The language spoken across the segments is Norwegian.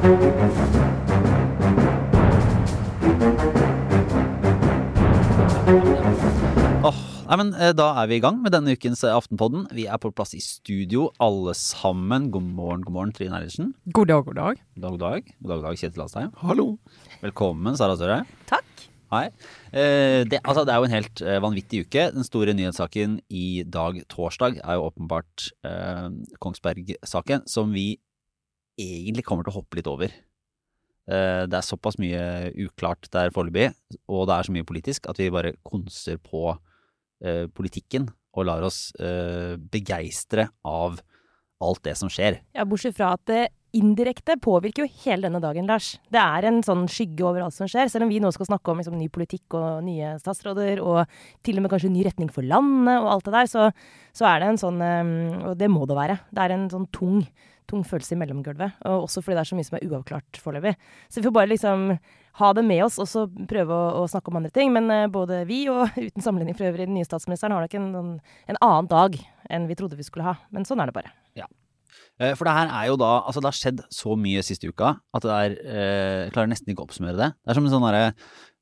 Åh, nei, men eh, Da er vi i gang med denne ukens eh, Aftenpodden. Vi er på plass i studio, alle sammen. God morgen, god morgen, Trine Eilertsen. God dag, god dag. God dag, god dag. God dag, god dag, Kjetil Astheim. Hallo. Velkommen, Sara Støre. Takk. Hei. Eh, det, altså, det er jo en helt vanvittig uke. Den store nyhetssaken i dag, torsdag, er jo åpenbart eh, Kongsberg-saken, som vi egentlig kommer til å hoppe litt over. Eh, det er såpass mye uklart der foreløpig, og det er så mye politisk, at vi bare konser på eh, politikken og lar oss eh, begeistre av alt det som skjer. Ja, Bortsett fra at det indirekte påvirker jo hele denne dagen, Lars. Det er en sånn skygge over alt som skjer. Selv om vi nå skal snakke om liksom, ny politikk og nye statsråder, og til og med kanskje ny retning for landet og alt det der, så, så er det en sånn Og det må det være. Det er en sånn tung, tung følelse i mellomgulvet. Og også fordi det er så mye som er uavklart foreløpig. Så vi får bare liksom ha det med oss og så prøve å, å, snakke om andre ting. Men uh, både vi og uten sammenligning for øvrig den nye statsministeren har nok en, en, en annen dag enn vi trodde vi skulle ha. Men sånn er det bare. Ja. Eh, for det her er jo da Altså, det har skjedd så mye siste uka at det er eh, Jeg klarer nesten ikke å oppsummere det. Det er som en sånn derre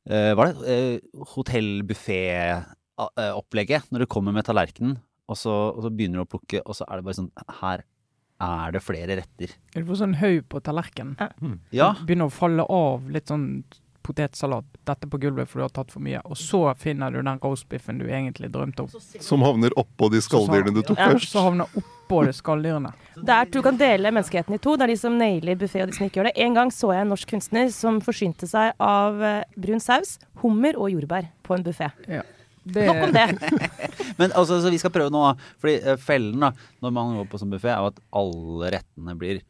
Hva er det? Eh, Hotellbuffé-opplegget. Når du kommer med tallerkenen, og så, og så begynner du å plukke, og så er det bare sånn Her er det flere retter. Du får sånn haug på tallerkenen. Ja. Begynner å falle av litt sånn potetsalat, dette på gulvet fordi du har tatt for mye. Og så finner du den roastbiffen du egentlig drømte om. Som havner oppå de skalldyrene du tok Ja. først. Så havner oppå de skalldyrene. Det er, du kan dele menneskeheten i to. Det er de som nailer buffé, og de som ikke gjør det. En gang så jeg en norsk kunstner som forsynte seg av eh, brun saus, hummer og jordbær på en buffé. Ja. Det, Nok om det. Men altså, så vi skal prøve nå, fordi eh, fellen da, når man går på sånn buffé, er jo at alle rettene blir,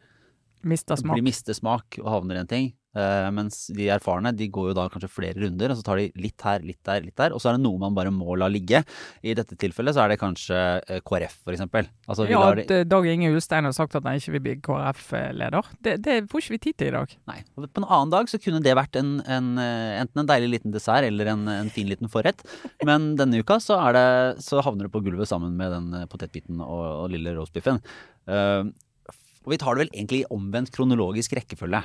Mista smak. blir mister smak og havner i en ting. Eh, mens de erfarne de går jo da kanskje flere runder, og så tar de litt her, litt der, litt der. Og så er det noe man bare må la ligge. I dette tilfellet så er det kanskje eh, KrF, eksempel. Altså, Ja, at Dag Inge Ulstein har sagt at han ikke vil bli KrF-leder. Det, det får ikke vi tid til i dag. nei. Og På en annen dag så kunne det vært en, en, eh, enten en deilig liten dessert eller en, en fin liten forrett. Men denne uka så, det, så havner det på gulvet sammen med den potetbiten og, og lille roastbiffen. Uh, og vi tar det vel egentlig i omvendt kronologisk rekkefølge.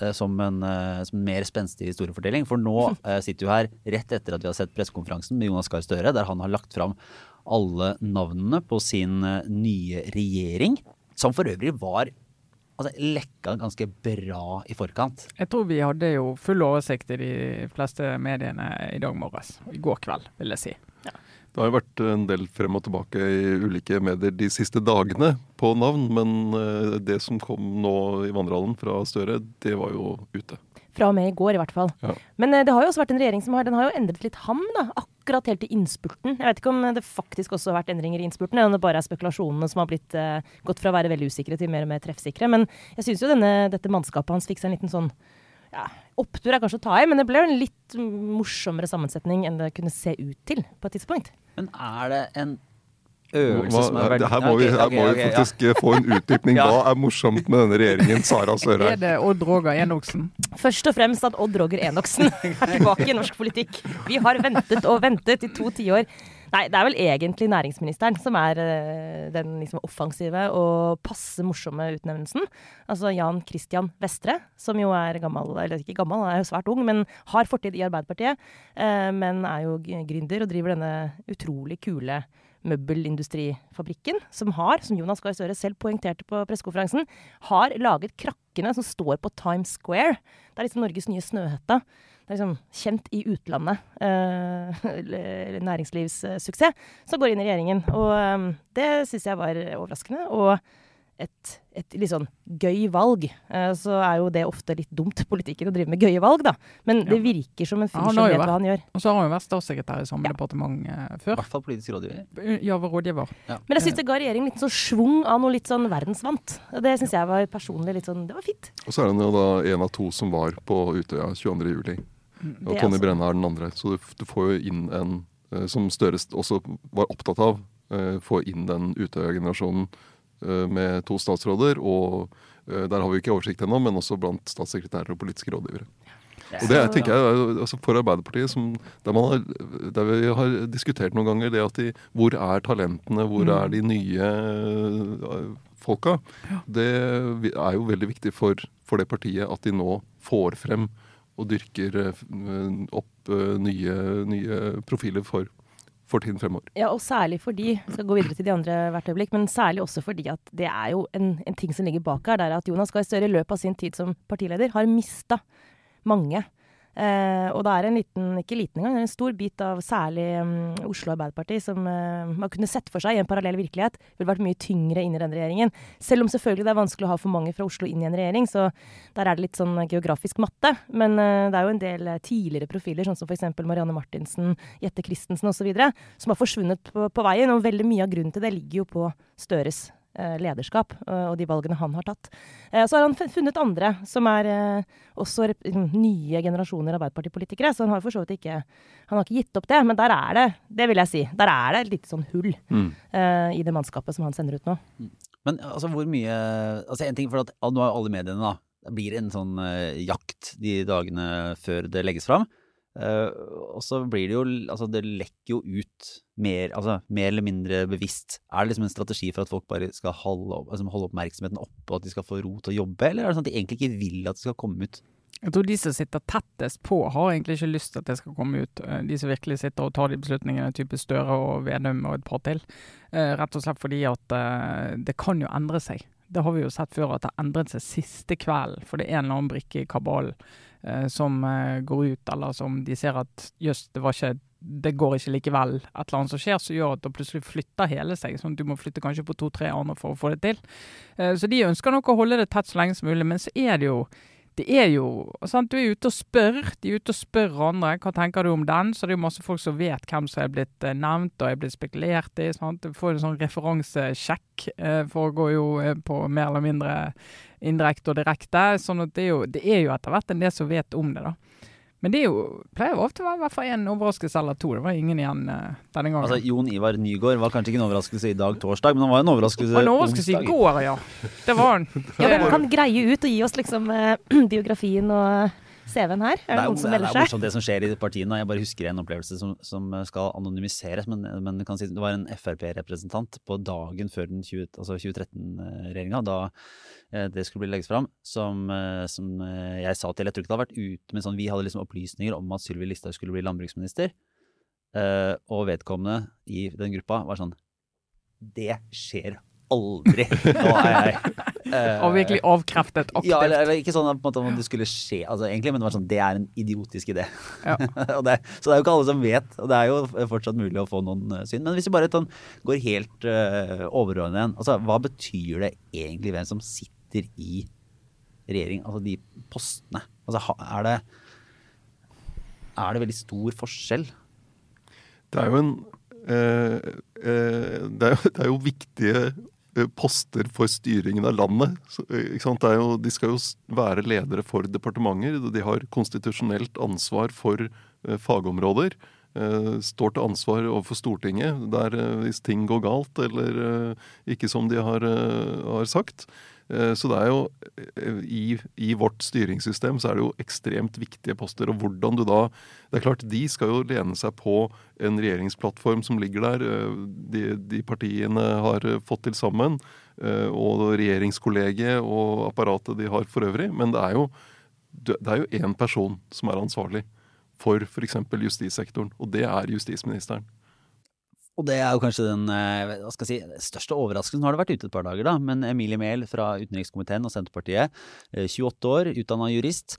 Eh, Som en, eh, som en mer spenstig historiefortelling. For nå eh, sitter vi her rett etter at vi har sett pressekonferansen med Jonas Gahr Støre, der han har lagt fram alle navnene på sin nye regjering. Som for øvrig var altså, lekka ganske bra i forkant. Jeg tror vi hadde jo full oversikt i de fleste mediene i dag morges. I går kveld, vil jeg si. Det har jo vært en del frem og tilbake i ulike medier de siste dagene på navn, men eh, det som kom nå i vandrehallen fra Støre, det var jo ute. Fra og med i går, i hvert fall. Ja. Men eh, det har jo også vært en regjering som har, den har jo endret litt ham, da. Akkurat helt i innspurten. Jeg vet ikke om det faktisk også har vært endringer i innspurten, eller om det bare er spekulasjonene som har blitt, eh, gått fra å være veldig usikre til mer og mer treffsikre. Men jeg syns jo denne, dette mannskapet hans fikk seg en liten sånn ja, Opptur er kanskje å ta i, men det ble jo en litt morsommere sammensetning enn det kunne se ut til på et tidspunkt. Men er det en øvelse Hva, som er verdt her må vi, her må vi faktisk ja. få en utdypning. Hva er morsomt med denne regjeringen, Sara Sørheim? Er det Odd Roger Enoksen? Først og fremst at Odd Roger Enoksen er tilbake i norsk politikk. Vi har ventet og ventet i to tiår. Nei, det er vel egentlig næringsministeren som er eh, den liksom offensive og passe morsomme utnevnelsen. Altså Jan Christian Vestre, som jo er gammel, eller ikke gammel, han er jo svært ung, men har fortid i Arbeiderpartiet. eh, men er jo gründer og driver denne utrolig kule møbelindustrifabrikken, som har, som Jonas Gahr Støre selv poengterte på pressekonferansen, har laget krakkene som står på Times Square. Det er liksom Norges nye Snøhetta. Det er liksom kjent i utlandet. Eh, næringslivssuksess. Som går inn i regjeringen. Og eh, det syns jeg var overraskende. Og et, et litt sånn gøy valg. Eh, så er jo det ofte litt dumt, politikken, å drive med gøye valg, da. Men det virker som en fyr som vet vært- hva han gjør. Og så har han jo vært statssekretær i samme departement før. I hvert fall politisk rådgiver. Ja, var rådgiver. Men jeg syns det ga regjeringen litt sånn schwung av noe litt sånn verdensvant. Og Det syns jeg var personlig litt sånn Det var fint. Og så er han jo da en av to som var på Utøya 22. juli. Og Tonje. Brenna er den andre. Så du, du får jo inn en eh, som Støre også var opptatt av. Uh, få inn den Utøya-generasjonen eh, med to statsråder. Og eh, der har vi ikke oversikt ennå, men også blant statssekretærer og politiske rådgivere. Og det tenker jeg altså For Arbeiderpartiet, som, der, man har, der vi har diskutert noen ganger, det at de Hvor er talentene? Hvor er de nye eh, folka. Det er jo veldig viktig for, for det partiet at de nå får frem og dyrker eh, opp eh, nye, nye profiler for, for tiden fremover. Ja, og særlig fordi skal gå videre til de andre hvert øyeblikk, men særlig også fordi at det er jo en, en ting som ligger bak her. Det er at Jonas Gahr Støre i løpet av sin tid som partileder har mista mange Eh, og det er en liten, ikke liten engang, en stor bit av særlig um, Oslo Arbeiderparti som uh, man kunne sett for seg i en parallell virkelighet ville vært mye tyngre inn i den regjeringen. Selv om selvfølgelig det er vanskelig å ha for mange fra Oslo inn i en regjering, så der er det litt sånn geografisk matte. Men uh, det er jo en del uh, tidligere profiler, sånn som f.eks. Marianne Martinsen, Jette Christensen osv., som har forsvunnet på, på veien. Og veldig mye av grunnen til det ligger jo på Støres Eh, lederskap eh, og de valgene han har tatt. Eh, så har han funnet andre som er også nye generasjoner Arbeiderpartipolitikere. Så han har for så vidt ikke Han har ikke gitt opp det, men der er det, det vil jeg si, der er det et lite sånn hull mm. i det mannskapet som han sender ut nå. Mm. Men altså hvor mye Altså en ting, for at nå er jo alle mediene, da. Det blir en sånn jakt de dagene før det legges fram. Uh, og så blir det jo Altså, det lekker jo ut mer, altså, mer eller mindre bevisst. Er det liksom en strategi for at folk bare skal holde, altså, holde oppmerksomheten oppe, og at de skal få ro til å jobbe, eller er det sånn at de egentlig ikke vil at det skal komme ut? Jeg tror de som sitter tettest på, har egentlig ikke lyst til at det skal komme ut. Eh, de som virkelig sitter og tar de beslutningene, type Støre og Vedum og et par til. Uh, rett og slett fordi at det kan jo endre seg. Det har vi jo sett før, at det har endret seg siste kvelden, for det er en eller annen brikke i kabalen Eh, som eh, går ut, eller som de ser at jøss, det var ikke det går ikke likevel. Et eller annet som skjer som gjør at det plutselig flytter hele seg. sånn at Du må flytte kanskje på to-tre andre for å få det til. Eh, så de ønsker nok å holde det tett så lenge som mulig. Men så er det jo det er jo sant? Du er ute og spør. De er ute og spør andre. Hva tenker du om den? Så det er jo masse folk som vet hvem som er blitt nevnt og er blitt spekulert i. Sant? Du får en sånn referansesjekk. For går jo på mer eller mindre indirekte og direkte. sånn at det er, jo, det er jo etter hvert en del som vet om det. da. Men det er jo, pleier ofte å være i hvert fall én overraskelse eller to. Det var ingen igjen uh, denne gangen. Altså, Jon Ivar Nygaard var kanskje ikke en overraskelse i dag, torsdag, men han var en overraskelse onsdag. En overraskelse i går, ja. Det var han. ja, men kan greie ut og gi oss liksom uh, biografien og CV-en her? Er det, det noen som melder seg? Det er morsomt det som skjer i partiene. Jeg bare husker en opplevelse som, som skal anonymiseres. Men, men si, det, var en Frp-representant på dagen før den 20, altså 2013-regjeringa, da eh, det skulle bli legges fram, som, eh, som, eh, jeg sa til Jeg tror ikke det hadde vært ute, men sånn, vi hadde liksom opplysninger om at Sylvi Listhaug skulle bli landbruksminister. og vedkommende i den gruppa var sånn Det skjer aldri! Nå er jeg uh, Og virkelig avkreftet aktivt. Ja, eller, eller, ikke sånn at, måte, at det skulle skje, altså, egentlig, men det var sånn Det er en idiotisk idé. Ja. det, så det er jo ikke alle som vet, og det er jo fortsatt mulig å få noen uh, syn. Men hvis vi bare sånn, går helt uh, overordnet igjen, altså, hva betyr det egentlig hvem som sitter i regjering? Altså de postene. Altså, er det Er det veldig stor forskjell? Det er jo en Eh, eh, det, er jo, det, er jo, viktige Eh, poster for styringen av landet. Eh, jo, de skal jo være ledere for departementer. De har konstitusjonelt ansvar for uh, fagområder. Står til ansvar overfor Stortinget der hvis ting går galt eller ikke som de har, har sagt. Eh, så det er jo eh, i, i, vårt styringssystem så er det jo ekstremt viktige poster. Og hvordan du da Det er klart, de skal jo lene seg på en regjeringsplattform som ligger der. Eh, de, de partiene har fått til sammen. Og regjeringskollegiet og apparatet de har for øvrig. Men det er jo det er jo én person som er ansvarlig for f.eks. justissektoren, og det er justisministeren. Og det er jo kanskje den eh, si, største overraskelsen. Nå har det vært ute et par dager, da. Men Emilie Mehl fra utenrikskomiteen og Senterpartiet, 28 eh, år, utdanna jurist,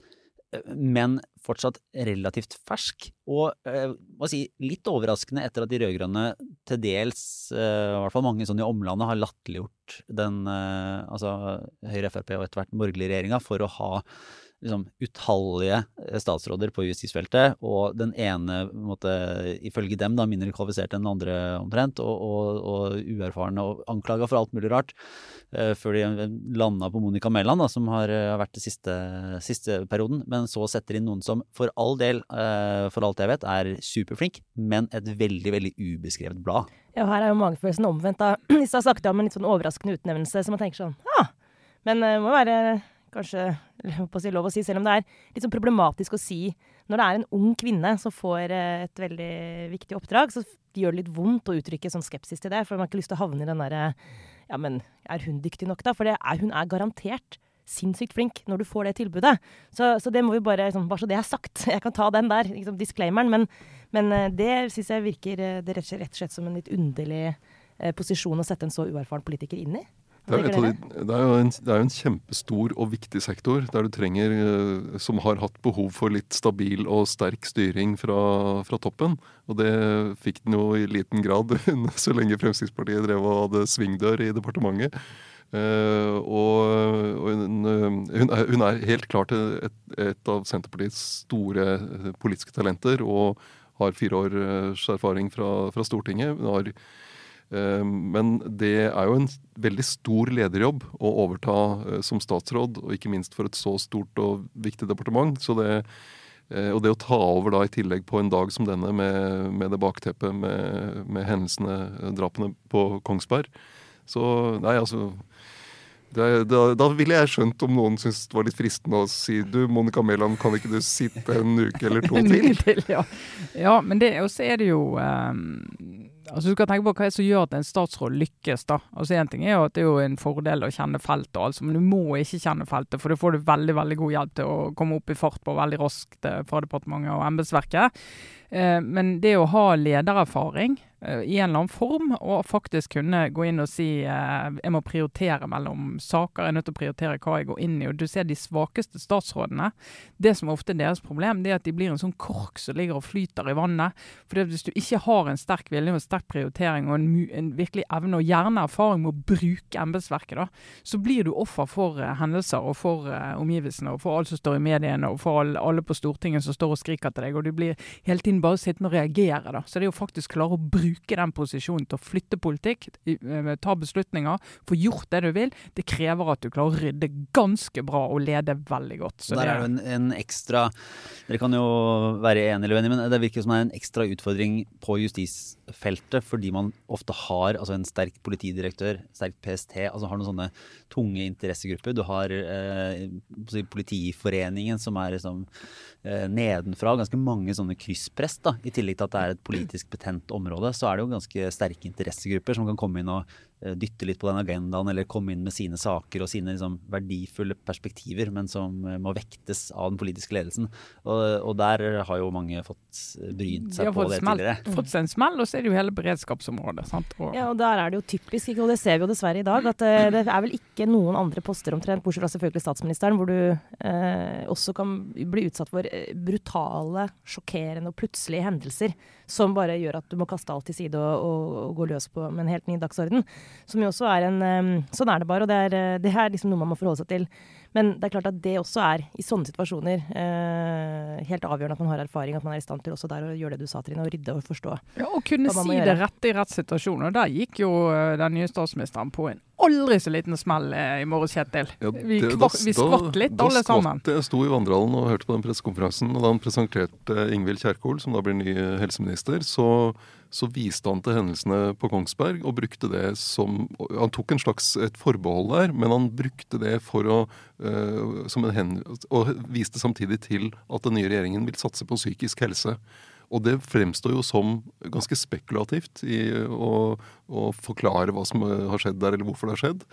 eh, men fortsatt relativt fersk. Og si, litt overraskende etter at de rød-grønne til dels, i hvert fall mange sånn i omlandet, har latterliggjort den altså Høyre, Frp og etter hvert borgerlige regjeringa for å ha liksom, utallige eh, statsråder på justisfeltet, og den ene måtte, ifølge dem da, mindre kvalifisert enn den andre omtrent, og, og, og uerfarne og anklaga for alt mulig rart, uh, før de landa på Monica Mæland, som har, uh, vært det siste, siste, perioden, men så setter inn noen som for all del, uh, for alt jeg vet, er superflink, men et veldig, veldig ubeskrevet blad. Ja, her er jo magefølelsen omvendt. da. Du har sagt om en litt sånn overraskende utnevnelse, så man tenker sånn ah, men det må være kanskje å si lov å si, selv om det er litt sånn problematisk å si når det er en ung kvinne som får eh, et veldig viktig oppdrag, så gjør det litt vondt å uttrykke sånn skepsis til det. For man har ikke lyst til å havne i den derre Ja, men er hun dyktig nok, da? For er, hun er garantert sinnssykt flink når du får det tilbudet. Så, så det må vi bare liksom, Bare så det er sagt. Jeg kan ta den der, liksom, disclaimeren. Men, men eh, det syns jeg virker det rett og slett som en litt underlig eh, posisjon å sette en så uerfaren politiker inn i. Det er, de, det, er en, det er, jo en, kjempestor og viktig sektor der du trenger, eh, som har hatt behov for litt stabil og sterk styring fra, fra toppen. Og det fikk den jo i liten grad så lenge Fremskrittspartiet drev og hadde svingdør i departementet. Uh, og, og hun, hun, er, hun, er, helt klart et, et, av Senterpartiets store politiske talenter og har fire års erfaring fra, fra Stortinget. Hun har men det er jo en veldig stor lederjobb å overta eh, som statsråd, og ikke minst for et så stort og viktig departement. Så det, eh, og det å ta over da i tillegg på en dag som denne med, med det bakteppet med, med, hendelsene, eh, drapene på Kongsberg Så nei, altså det, da, da, ville jeg skjønt om noen syntes det var litt fristende å si du, Monica Mæland, kan ikke du sitte en uke eller to til? til ja. ja. men det, også er det jo um, altså Du skal tenke på hva som gjør at en statsråd lykkes. da. Altså Én ting er jo at det er jo en fordel å kjenne feltet, altså, men du må ikke kjenne feltet. For da får du veldig veldig god hjelp til å komme opp i fart på veldig raskt eh, fra departementet og embetsverket. Eh, men det å ha ledererfaring Eh, i en eller annen form, og faktisk kunne gå inn og si eh, jeg må prioritere mellom saker, jeg er nødt til å prioritere hva jeg går inn i. og Du ser de svakeste statsrådene. Det som ofte er deres problem, det er at de blir en sånn kork som ligger og flyter i vannet. For Hvis du ikke har en sterk vilje og en sterk prioritering og en, en, virkelig evne, og gjerne erfaring med å bruke embetsverket, så blir du offer for hendelser og for omgivelsene og for alt som står i mediene og for alle, på Stortinget som står og skriker til deg. og Du blir hele tiden bare sittende og reagere. da. Så det er jo faktisk klare å bruke den posisjonen til å flytte politikk, eh, ta beslutninger, få gjort det du vil, det krever at du klarer å rydde ganske bra og lede veldig godt. Så Der er det jo en, en, ekstra Dere kan jo være enige eller uenige, men det virker som det er en ekstra utfordring på justisfeltet, fordi man ofte har altså en sterk politidirektør, sterk PST, altså har noen sånne tunge interessegrupper. Du har eh, Politiforeningen, som er liksom eh, nedenfra. Ganske mange sånne krysspress, da, i tillegg til at det er et politisk betent område så er det jo ganske sterke interessegrupper som kan komme inn og dytte litt på den agendaen eller komme inn med sine saker og sine liksom, verdifulle perspektiver, men som eh, må vektes av den politiske ledelsen. Og, og der har jo mange fått eh, brynt seg på det smelt, tidligere. Fått seg en smell, og så er det jo hele beredskapsområdet. Og, ja, og der er det jo typisk, og det ser vi jo dessverre i dag, at det er vel ikke noen andre poster omtrent, bortsett fra selvfølgelig statsministeren, hvor du eh, også kan bli utsatt for brutale, sjokkerende og plutselige hendelser som bare gjør at du må kaste alt til side og, og, og gå løs på med en helt ny dagsorden. Som jo også er en um, Sånn er det bare, og det er, eh, det er liksom noe man må forholde seg til. Men det er klart at det også er, i sånne situasjoner, eh, helt avgjørende at man har erfaring, at man er i stand til også der å gjøre det du sa, Trine, å rydde og forstå. Ja, Og kunne si det rette i rett situasjon. Og der gikk jo eh, den nye statsministeren på en aldri så liten smell eh, i morges, Kjetil. Ja, vi, vi skvatt litt, alle sammen. Jeg sto i vandrehallen og hørte på den pressekonferansen, og da han presenterte Ingvild Kjerkol, som da blir ny helseminister, så så viste han til hendelsene på Kongsberg og brukte det som Han tok en slags et forbehold der, men han brukte det for å uh, som en hen, Og viste samtidig til at den nye regjeringen vil satse på psykisk helse. Og det fremstår jo som ganske spekulativt i å, å forklare hva som har skjedd der, eller hvorfor det har skjedd.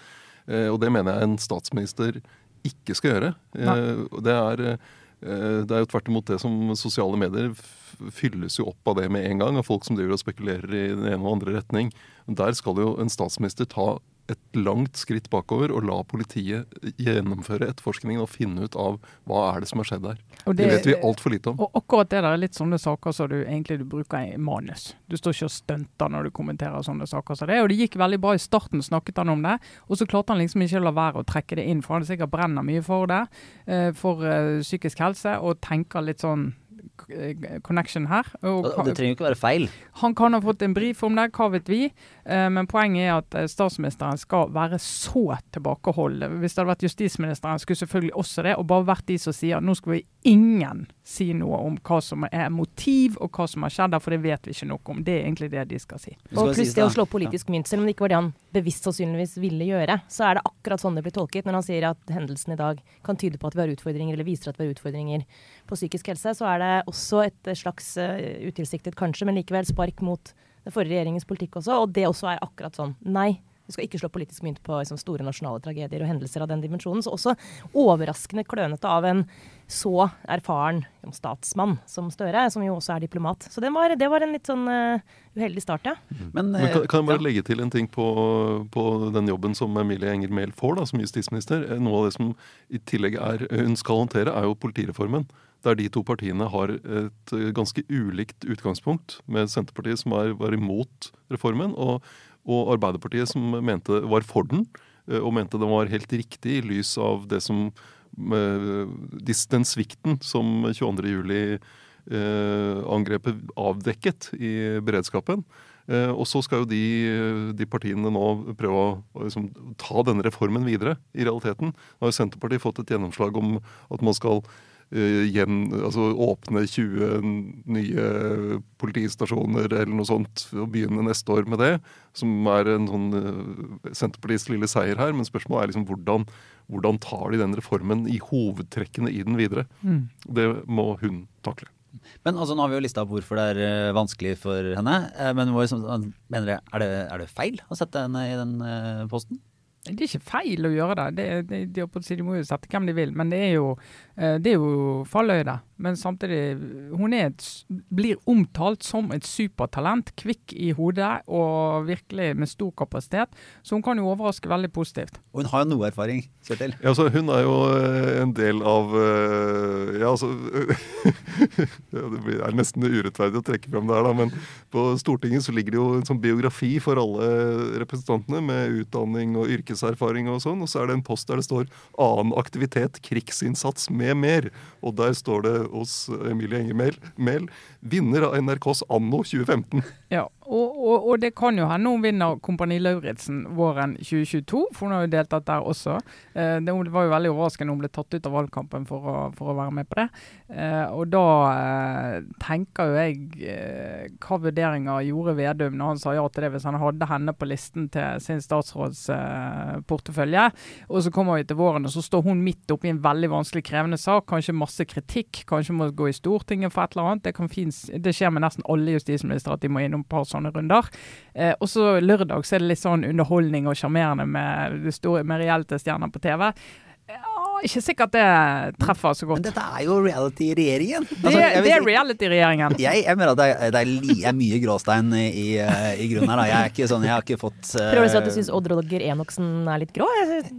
Uh, og det mener jeg en statsminister ikke skal gjøre. Uh, det er det er jo tvert imot det som sosiale medier fylles jo opp av det med en gang, av folk som driver og spekulerer i den ene og andre retning. Der skal jo en statsminister ta et langt skritt bakover og la politiet gjennomføre etterforskningen og finne ut av hva er det som har skjedd der. Det, det, vet vi altfor lite om. Og akkurat det der er litt sånne saker som du egentlig du bruker i manus. Du står ikke og stunter når du kommenterer sånne saker som det. Og det gikk veldig bra i starten, snakket han om det. Og så klarte han liksom ikke å la være å trekke det inn, for han sikkert brenner mye for det. Eh, for eh, psykisk helse, og tenker litt sånn connection her. Og, det trenger jo ikke være feil. Han kan ha fått en brief om det, hva vet vi. Eh, men poenget er at eh, statsministeren skal være så tilbakeholden. Hvis det hadde vært justisministeren, skulle selvfølgelig også det. Og bare vært de som sier nå skal vi ingen si noe om hva som er motiv og hva som har skjedd, for det vet vi ikke noe om. Det er egentlig det de skal si. Og pluss det å slå politisk mynt, selv om det ikke var det han bevisst sannsynligvis ville gjøre, så er det akkurat sånn det blir tolket. Når han sier at hendelsen i dag kan tyde på at vi har utfordringer, eller viser at vi har utfordringer på psykisk helse, så er det også et slags uh, utilsiktet kanskje, men likevel spark mot den forrige regjeringens politikk også. Og det også er akkurat sånn. Nei, vi skal ikke slå politisk mynt på liksom, store nasjonale tragedier og hendelser av den dimensjonen. Så også overraskende klønete av en så erfaren statsmann som Støre, som jo også er diplomat. Så det var, det var en litt sånn uh, uheldig start, ja. Men, Men kan, kan, jeg bare ja. legge til en ting på, på, den jobben som Emilie Enger Mehl får da, som justisminister? Eh, noe av det som i tillegg er, hun skal håndtere, er jo politireformen der de to partiene har et ganske ulikt utgangspunkt, med Senterpartiet som er, var imot reformen, og og Arbeiderpartiet som mente var for den, eh, og mente den var helt riktig i lys av det som eh, den svikten som 22.07-angrepet eh, avdekket i beredskapen. Og så skal jo de, de partiene nå prøve å liksom, ta denne reformen videre, i realiteten. Nå har jo Senterpartiet fått et gjennomslag om at man skal gjen, altså åpne 20 nye politistasjoner eller noe sånt og begynne neste år med det. Som er en sånn uh, Senterpartiets lille seier her. Men spørsmålet er liksom hvordan, hvordan tar de den reformen i hovedtrekkene i den videre? Mm. Det må hun takle. Men altså, Nå har vi jo lista opp hvorfor det er uh, vanskelig for henne. men mener dere, er det, er det feil å sette henne i den posten? Det er ikke feil å gjøre det. det, det de, de, må jo sette hvem de vil. Men det er jo, eh, det er jo falløyde. Men samtidig, hun et, blir omtalt som et supertalent. Kvikk i hodet og virkelig med stor kapasitet. Så hun kan jo overraske veldig positivt. Og hun har jo noe erfaring, Kjetil. Ja, altså, hun er jo eh, en del av eh, Ja, altså Det er nesten urettferdig å trekke frem det her, da. Men på Stortinget så ligger det jo en sånn biografi for alle representantene med utdanning og yrkeserfaring og sånn. Og så er det en post der det står 'annen aktivitet, krigsinnsats med mer'. Og der står det hos Emilie Enger Mehl, vinner av NRKs Anno 2015. Ja, og, og, og, det kan jo hende hun vinner Kompani Lauritzen våren 2022, for hun har jo deltatt der også. Eh, det var jo veldig overraskende hun ble tatt ut av valgkampen for å, for å være med på det. Eh, og da eh, tenker jo jeg eh, hva vurderinger gjorde Vedum når han sa ja til det, hvis han hadde henne på listen til sin statsrådsportefølje. og så kommer vi til våren, og så står hun midt oppi en veldig vanskelig, krevende sak. Kanskje masse kritikk, kanskje må gå i Stortinget for et eller annet. Det, finnes, det skjer med nesten alle justisministre at de må innom par sånne runder. Eh, og så lørdag så er det litt sånn underholdning og sjarmerende med, med reelle stjerner på TV. Ikke sikkert det treffer så godt. Men dette er jo reality-regjeringen. Altså, det, det, er reality-regjeringen. Jeg, jeg, mener at det er, det er, li, er mye gråstein i, i, grunnen her. Da. Jeg er ikke sånn, jeg har ikke fått uh, Prøver du å si at du syns Odd Roger Enoksen er litt grå?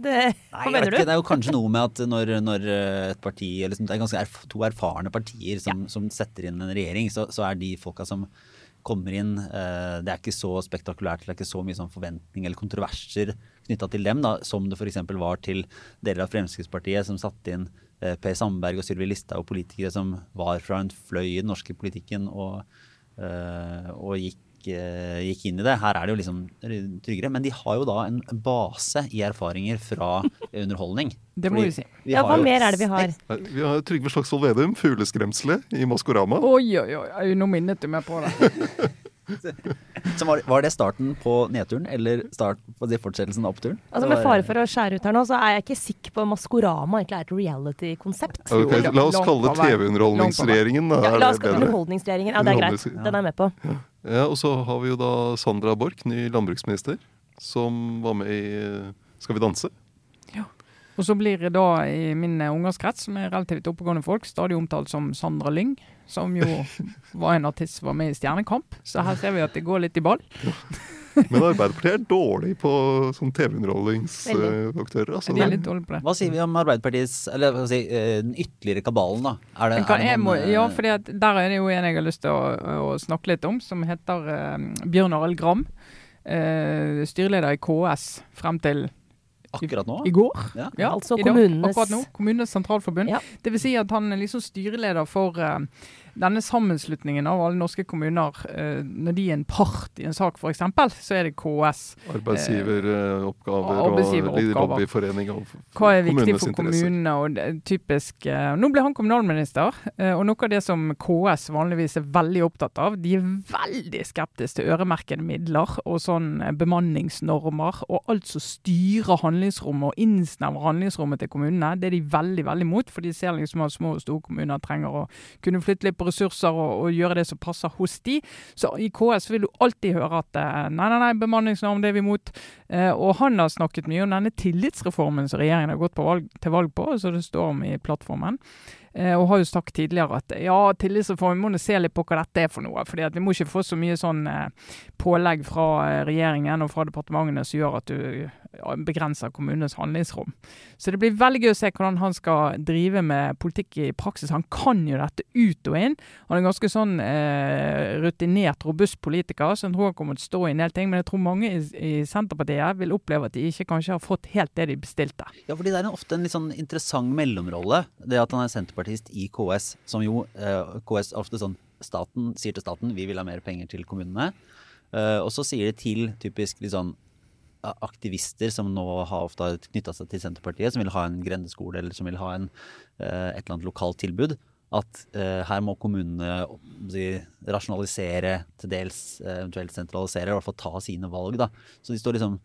Det, hva mener du? Ikke, det er jo kanskje noe med at når, når et parti liksom, Det er ganske erf to erfarne partier som, ja. som, setter inn en regjering, så, så er de folka som kommer inn. Eh, det er ikke så spektakulært, det er ikke så mye sånn forventning eller kontroverser knytta til dem, da, som det f.eks. var til deler av Fremskrittspartiet, som satte inn eh, Per Sandberg og Sylvi Listhaug politikere som var fra en fløy i den norske politikken og, eh, og gikk gikk inn i det. Her er det jo liksom tryggere. Men de har jo da en base i erfaringer fra underholdning. Det må vi si. Vi ja, Hva mer er det vi har? Vi har Trygve Slagsvold Vedum, 'Fugleskremselet' i Maskorama. Oi, oi, oi. Nå minnet du meg på det. Så var, var, det starten på nedturen, eller start på fortsettelsen av oppturen? Altså Med fare for å skjære ut her nå, så er jeg ikke sikker på om Maskorama egentlig er et reality-konsept. Okay, la oss kalle det TV-underholdningsregjeringen. Ja, la oss kalle det underholdningsregjeringen. Ja, det er greit. Den er jeg med på. Ja. ja, Og så har vi jo da Sandra Borch, ny landbruksminister, som var med i Skal vi danse? Og så blir det da i min ungerskrets, som er relativt oppegående folk, stadig omtalt som Sandra Lyng. Som jo var en artist som var med i Stjernekamp. Så her ser vi at det går litt i ball. Men Arbeiderpartiet er dårlig på sånn TV-underholdningsaktører. Altså. De er litt dårlige på det. Hva sier vi om Arbeiderpartiets Eller hva si, eh, den ytterligere kabalen, da? Er det, er det noen, ja, for der er det jo en jeg har lyst til å, å snakke litt om, som heter uh, Bjørn Arild Gram. Uh, styreleder i KS frem til Akkurat nå? I går. Ja. ja altså kommunenes Akkurat nå. Kommunenes sentralforbund. Ja. Det vil si at han er liksom styreleder for uh, denne sammenslutningen av alle norske kommuner, eh, når de er en part i en sak f.eks., så er det KS. Arbeidsgiveroppgaver og Arbeidsgiveroppgaver. lobbyforening av Hva er viktig for kommunene? og typisk, eh, Nå ble han kommunalminister, eh, og noe av det som KS vanligvis er veldig opptatt av, de er veldig skeptiske til øremerkede midler og sånn eh, bemanningsnormer og alt som styrer handlingsrommet og innsnevrer handlingsrommet til kommunene. Det er de veldig veldig imot, for de ser liksom at små og store kommuner trenger å kunne flytte litt på ressurser og, og gjøre det som passer hos de. Så i KS vil du alltid høre at eh, nei, nei, nei, bemanningsnorm det er vi imot. Eh, og han har snakket mye om denne tillitsreformen som regjeringen har gått valg, til valg på, så det står om i plattformen. Eh, og har jo sagt tidligere at ja, tillitsreformen må se litt på hva dette er for noe. fordi at vi må ikke få så mye sånn eh, pålegg fra eh, regjeringen og fra departementene som gjør at du begrenser kommunenes handlingsrom. Så det blir veldig gøy å se hvordan han skal drive med politikk i praksis. Han kan jo dette ut og inn. Han er en ganske sånn eh, rutinert, robust politiker, så jeg tror han kommer til å stå i en del ting. Men jeg tror mange i, i Senterpartiet vil oppleve at de ikke kanskje har fått helt det de bestilte. Ja, fordi det er ofte en litt sånn interessant mellomrolle, det at han er senterpartist i KS. Som jo eh, KS ofte sånn Staten sier til staten vi vil ha mer penger til kommunene. Eh, og så sier de til typisk litt sånn aktivister som nå har ofte knytta seg til Senterpartiet, som vil ha en grendeskole eller som vil ha en, eh, et eller annet lokalt tilbud. At eh, her må kommunene si, rasjonalisere, til dels eh, eventuelt sentralisere, i hvert fall ta sine valg. da. Så de står liksom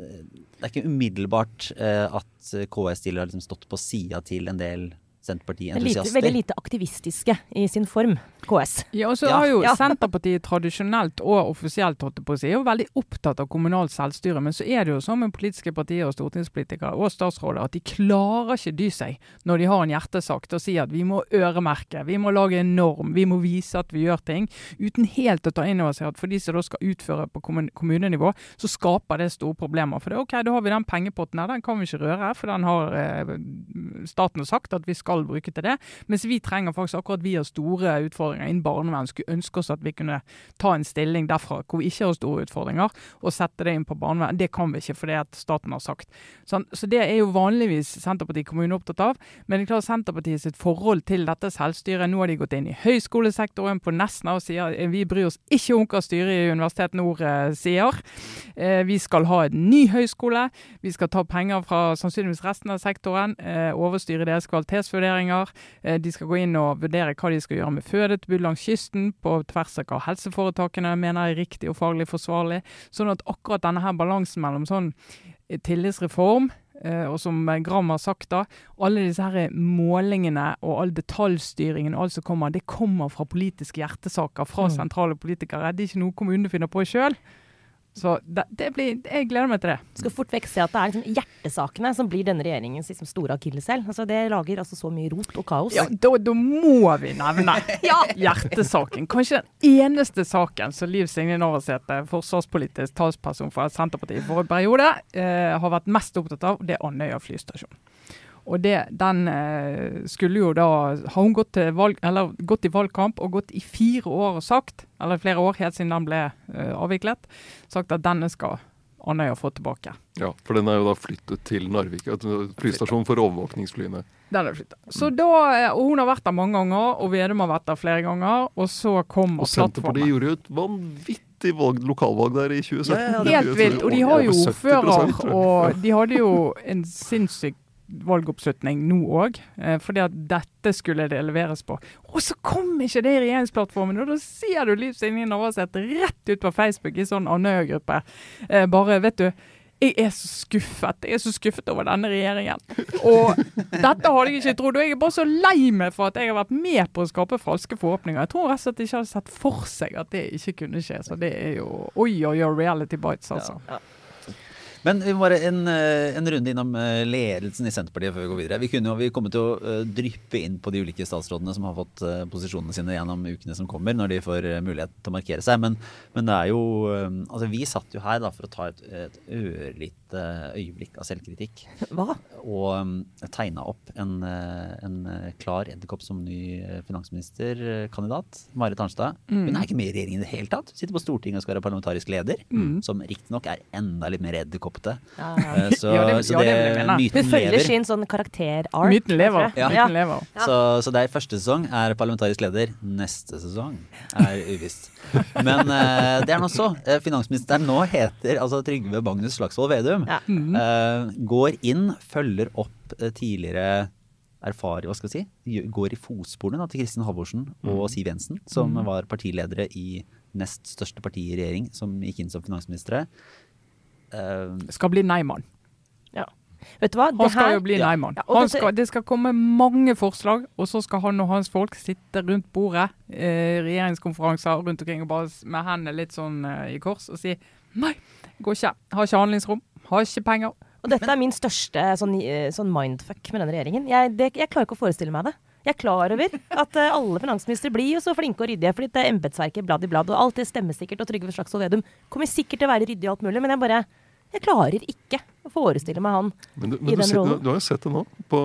eh, Det er ikke umiddelbart at KS stiller har liksom stått på sida til en del Senterparti-entusiaster. veldig lite aktivistiske i sin form, KS. Ja, og så har jo Ja. Senterpartiet tradisjonelt og offisielt holdt det på å si, er jo veldig opptatt av kommunalt selvstyre. Men så er det jo sånn med politiske partier og stortingspolitikere og statsråder at de klarer ikke dy seg når de har en hjertesak til å si at vi må øremerke, vi må lage en norm, vi må vise at vi gjør ting. Uten helt å ta inn over seg at for de som da skal utføre på kommunenivå, så skaper det store problemer. For det er ok, da har vi den pengepotten her, den kan vi ikke røre, for den har eh, staten sagt at vi skal bruke til det. Mens vi trenger faktisk akkurat vi har store utfordringer innen barnevern. Skulle ønske oss at vi kunne ta en stilling derfra hvor vi ikke har store utfordringer, og sette det inn på barnevern. Det kan vi ikke fordi at staten har sagt. Sånn, så det er jo vanligvis Senterpartiet kommune opptatt av. Men det er klart Senterpartiet sitt forhold til dette selvstyret Nå har de gått inn i høyskolesektoren på Nesna og sier vi bryr oss ikke om hva styret i Universitet Nord eh, sier. Eh, vi skal ha en ny høyskole. Vi skal ta penger fra sannsynligvis resten av sektoren. Eh, overstyre deres kvalitetsvurderinger. Eh, de skal gå inn og vurdere hva de skal gjøre med fødetilbud langs kysten, på tvers av hva helseforetakene mener er riktig og faglig forsvarlig. Sånn at akkurat denne her balansen mellom sånn eh, tillitsreform eh, og som Gram har sagt, da, alle disse her målingene og all detaljstyringen og alt som kommer, det kommer fra politiske hjertesaker fra Mm. sentrale politikere. Det er ikke noe kommunene finner på sjøl. Så det, det blir, jeg gleder meg til det. Skal fort vekk se at det er liksom hjertesakene som blir denne regjeringens liksom store akilleshæl. Altså, det lager altså så mye rot og kaos. Ja, da, da må vi nevne hjertesaken. Kanskje den eneste saken som Liv Signe Navarsete, forsvarspolitisk talsperson for Senterpartiet i forrige periode, eh, har vært mest opptatt av, det er Andøya flystasjon. Og det, den eh, skulle jo da Har hun gått, til valg, eller, gått i valgkamp og gått i fire år og sagt, eller flere år helt siden den ble eh, avviklet, sagt at denne skal Andøya få tilbake. Ja, for den er jo da flyttet til Narvik. Flystasjonen Flystasjon for overvåkningsflyene. Den er flyttet. Så da, eh, og Hun har vært der mange ganger, og Vedum har vært der flere ganger. Og så kommer Og Senterpartiet plattformen. gjorde jo et vanvittig valg, lokalvalg der i 2017. Ja, ja, det Helt vilt. Og de har jo Over 70%, ordfører, og de hadde jo en sinnssyk valgoppslutning nå òg, eh, fordi at dette skulle det leveres på. Og så kom ikke det i regjeringsplattformen! Og da ser du Liv Signe Navarsete rett ut på Facebook i sånn Andøya-gruppe. Eh, bare, vet du jeg er så skuffet. Jeg er så skuffet over denne regjeringen. Og dette hadde jeg ikke trodd. Og jeg er bare så lei meg for at jeg har vært med på å skape falske forhåpninger. Jeg tror rett og slett ikke hadde sett for seg at det ikke kunne skje. Så det er jo oi, oi, oi, reality bites, altså. Ja. Men vi må bare en, eh, en runde innom eh, ledelsen i Senterpartiet før vi går videre. Vi, kunne vi kommer til å eh, dryppe inn på de ulike statsrådene som har fått posisjonene sine gjennom ukene som kommer, når de får mulighet til å markere seg. Men, men det er jo Altså, vi satt jo her da for å ta et, et ørlite lite øyeblikk av selvkritikk. Hva? Og um, tegna opp en, eh, en eh, klar edderkopp som ny eh, finansministerkandidat. Marit Arnstad. Mm. Hun er ikke med i regjeringen i det hele tatt. Sitter på Stortinget og skal være parlamentarisk leder. Mm. Som riktignok er enda litt mer edderkoppete. Ja. ja. Så, Ja, det- så ja, det, det vil. Hun følger sin sånn karakter-ark. Myten lever. Ja. Myten lever. Ja. Så, så det er første sesong er parlamentarisk leder. Neste sesong er uvisst. Men eh, det er nå så. Eh, finansministeren nå heter altså Trygve Magnus Slagsvold Vedum. Ja. Mm. Uh, går inn, følger opp eh, tidligere erfaring, hva skal vi si, går i fotsporene da, til Kristin Halvorsen og Siv Jensen, som Mm. var partiledere i nest største parti i regjering, som gikk inn som finansministre. Uh, Skal bli nei-mann. Vet du hva? Han skal her- jo bli ja. nei-mann. Ja, dette- skal- Det skal komme mange forslag, og så skal han og hans folk sitte rundt bordet, eh, regjeringskonferanser rundt omkring og bare med hendene litt sånn eh, i kors og si nei, går ikke. Har ikke handlingsrom. Har ikke penger. Og dette er min største sånn, eh, sånn mindfuck med denne regjeringen. Jeg, det, jeg klarer ikke å forestille meg det. Jeg er klar over at uh, alle finansministre blir jo så flinke og ryddige, fordi det er embetsverket blad i blad, og alt det stemmer sikkert, og Trygve Slagsvold Vedum kommer sikkert til å være ryddig og alt mulig, men jeg bare jeg klarer ikke å forestille meg han Men, du, men i den ser, du, rollen. du har jo sett det nå på,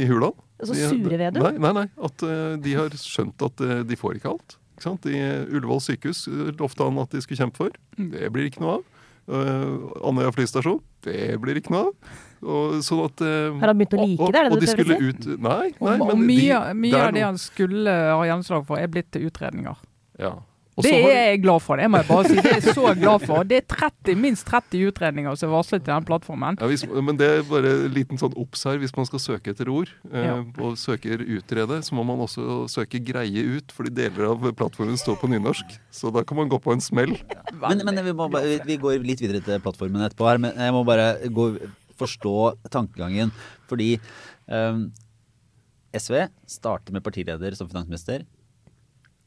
i Hurdal. Så sure Vedum? Nei, nei, nei. At uh, de har skjønt at uh, de får ikke alt. Ikke sant? I Ullevål sykehus eh, lovte han at de skulle kjempe for. Det blir ikke noe av. Uh, Andøya flystasjon. Det blir ikke noe av. Og, sånn at, uh, Har han begynt å like og, det, er det og du de skulle si? ut Nei, Og, nei og men mye, de, mye det er av det han skulle ha gjennomslag for, er blitt til utredninger. ja. Og Det så har er jeg glad for. Det må jeg bare si. Det er jeg så glad for. Det er 30, minst 30 utredninger som er varslet i den plattformen. Ja, hvis, men det er bare en liten sånn obs her. Hvis man skal søke etter ord, eh, Ja. og søker utrede, så må man også søke greie ut, fordi deler av plattformen står på nynorsk. Så da kan man gå på en smell. Men, men vi, må, bare- vi går litt videre til plattformen etterpå her, men jeg må bare gå, forstå tankegangen. Fordi eh, SV starter med partileder som finansminister,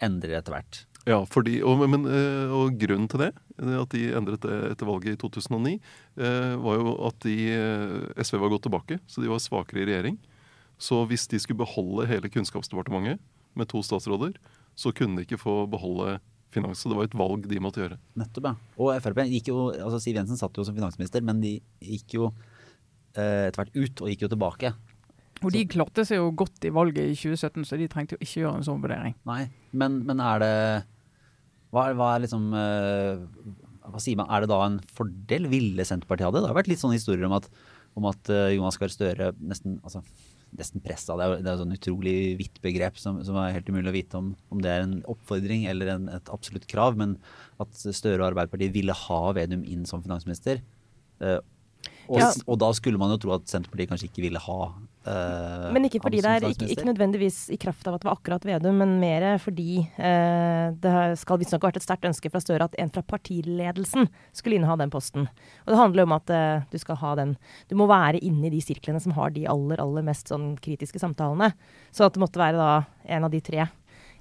endrer etter hvert. Ja, fordi, og, men, eh, og grunnen til det, eh, at de endret det etter valget i 2009, eh, var jo at de, SV var gått tilbake, så de var svakere i regjering. Så hvis de skulle beholde hele Kunnskapsdepartementet med to statsråder, så kunne de ikke få beholde finans. Så det var et valg de måtte gjøre. Nettopp, ja. Og Frp gikk jo altså Siv Jensen satt jo som finansminister, men de gikk jo eh, etter hvert ut og gikk jo tilbake. Og de klarte seg jo godt i valget i 2017, så de trengte jo ikke gjøre en sånn vurdering. Nei, men, men er det hva hva er liksom eh, Hva sier man? Er det da en fordel? Ville Senterpartiet ha det? Har vært litt sånne historier om at, om at eh, Jonas Gahr Støre nesten altså, nesten pressa. Det er det jo sånn utrolig vidt begrep som, som er helt umulig å vite om, om det er en oppfordring eller en, et absolutt krav. Men at Støre og Arbeiderpartiet ville ha Vedum inn som finansminister. Og, Ja. og da skulle man jo tro at Senterpartiet kanskje ikke ville ha eh, Men ikke fordi det er ikke, ikke nødvendigvis i kraft av at det var akkurat Vedum, men mer fordi eh, det skal visstnok ha vært et sterkt ønske fra Støre at en fra partiledelsen skulle inneha den posten. Og det handler jo om at eh, du skal ha den Du må være inne i de sirklene som har de aller, aller mest sånn kritiske samtalene. Så at det måtte være da en av de tre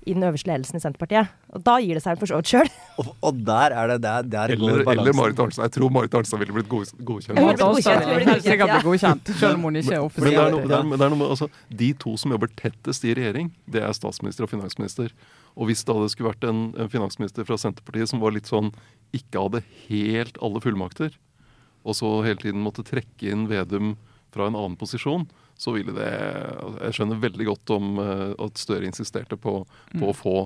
i den øverste ledelsen i Senterpartiet. Og da gir det seg for så vidt sjøl. Og, og der er det der, der Eller, eller Marit Arnstad. Jeg tror Marit Arnstad ville blitt god, godkjent. Jeg Marit Arnstad godkjent, jeg blir vil godkjent, sikkert godkjent, selv om hun ikke er Men det er, offisiell. noe, er, men det er noe med, altså, De to som jobber tettest i regjering, det er statsminister og finansminister. Og hvis det hadde skulle vært en, en finansminister fra Senterpartiet som var litt sånn ikke hadde helt alle fullmakter, og så hele tiden måtte trekke inn Vedum fra en annen posisjon, så ville det Jeg skjønner veldig godt om eh, at Støre insisterte på, på å få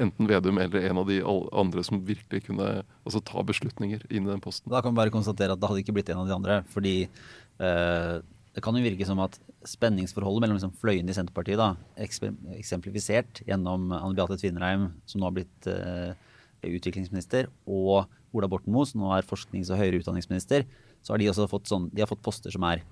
enten Vedum eller en av de andre som virkelig kunne altså, ta beslutninger inn i den posten. Da kan vi bare konstatere at det hadde ikke blitt en av de andre. Fordi eh, det kan jo virke som at spenningsforholdet mellom liksom fløyene i Senterpartiet, da, eksemplifisert gjennom Anne Beate Tvinnereim, som nå har blitt eh, utviklingsminister, og Ola Borten Moe, som nå er forsknings- og høyere utdanningsminister, så har de også fått, sånn, de har fått poster som er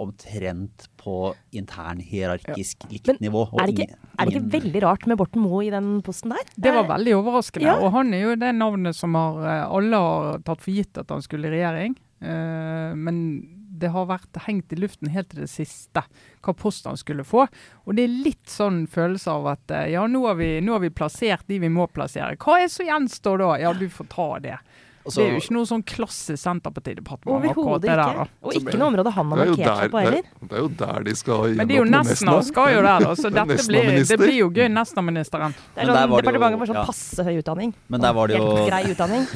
omtrent på internhierarkisk likt Men nivå. og Er det ikke, ingen- er det ikke veldig rart med Borten Moe i den posten der? Det var veldig overraskende. Ja. Og han er jo det navnet som har, eh, alle har tatt for gitt at han skulle i regjering. Uh, men det har vært hengt i luften helt til det siste hva post han skulle få. Og det er litt sånn følelse av at eh, ja, nå har vi, nå har vi plassert de vi må plassere. Hva er så gjenstår da? Ja, du får ta det. Og så- Det er jo ikke noe sånn klassisk Senterpartidepartement. akkurat Overhodet ikke. der. Og ikke noe område han har Det er markert seg på heller. er, det er jo der de skal gjennom Men det er jo Nesna skal jo der, da. Så dette blir, det blir jo gøy. Nesna-ministeren. Det er sånn departementet for sånn ja. passe høy utdanning. Men der var det jo Helt grei utdanning.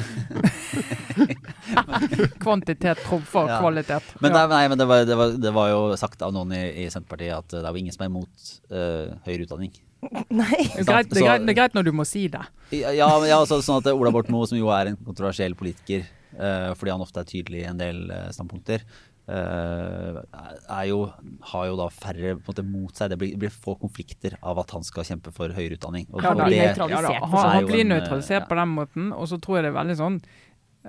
Kvantitet trumfer Ja. kvalitet. Men, der, det, nei, men det, var, det, var, det var jo sagt av noen i, i Senterpartiet at det er jo ingen som er imot uh, høyere utdanning. Nei. Det er, greit, det, er greit, det er greit når du må si det. Ja, ja, ja, så, sånn at Ola Borten Moe, som jo er en kontroversiell politiker, uh, fordi han ofte er tydelig i en del uh, standpunkter, uh, er jo, har jo da færre på en måte, mot seg. Det blir, blir få konflikter av at han skal kjempe for høyere utdanning. Og, Han og blir det- Ja, da, han, han blir nøytralisert ja. på den måten, og så tror jeg det er veldig sånn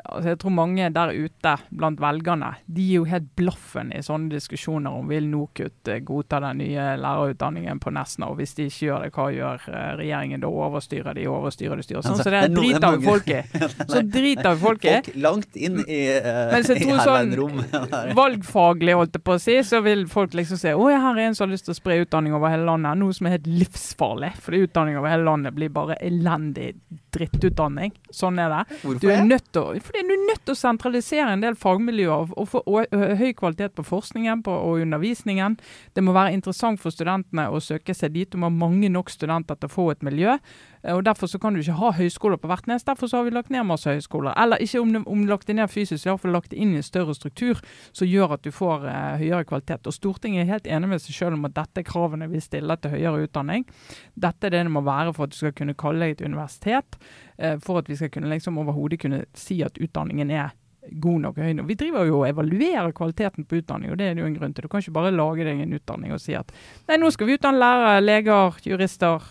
altså Jeg tror mange der ute blant velgerne de gir jo helt blaffen i sånne diskusjoner om vil NOKUT eh, godta den nye lærerutdanningen på Nesna, og hvis de ikke gjør det, hva gjør eh, regjeringen da? Overstyrer de, overstyrer de, styret? sånn. Altså, Så det det er drit av er driter jo mange- folk i. Så driter av folk i. Folk langt inn i, uh, Mens jeg tror sånn valgfaglig, holdt jeg på å si, så vil folk liksom se å, her er en som har lyst til å spre utdanning over hele landet. Noe som er helt livsfarlig. Fordi utdanning over hele landet blir bare elendig drittutdanning. Sånn er det. Hvorfor Du er nødt til fordi du er nødt til å sentralisere en del fagmiljøer og, få høy kvalitet på forskningen på, og undervisningen. Det må være interessant for studentene å søke seg dit. Du må ha mange nok studenter til å få et miljø. Eh, og Derfor så kan du ikke ha høyskoler på hvert nes. Derfor så har vi lagt ned masse høyskoler. Eller ikke om, om lagt det ned fysisk, i hvert fall lagt det inn i en større struktur som gjør at du får eh, høyere kvalitet. Og Stortinget er helt enig med seg selv om at dette er kravene vi stiller til høyere utdanning. Dette er det det må være for at du skal kunne kalle deg et universitet. eh, for at vi skal kunne liksom overhodet kunne si at utdanningen er god nok høy nok. Vi driver jo og evaluerer kvaliteten på utdanning, og det er det jo en grunn til. Du kan ikke bare lage deg en utdanning og si at nei, nå skal vi utdanne lærere, leger, jurister,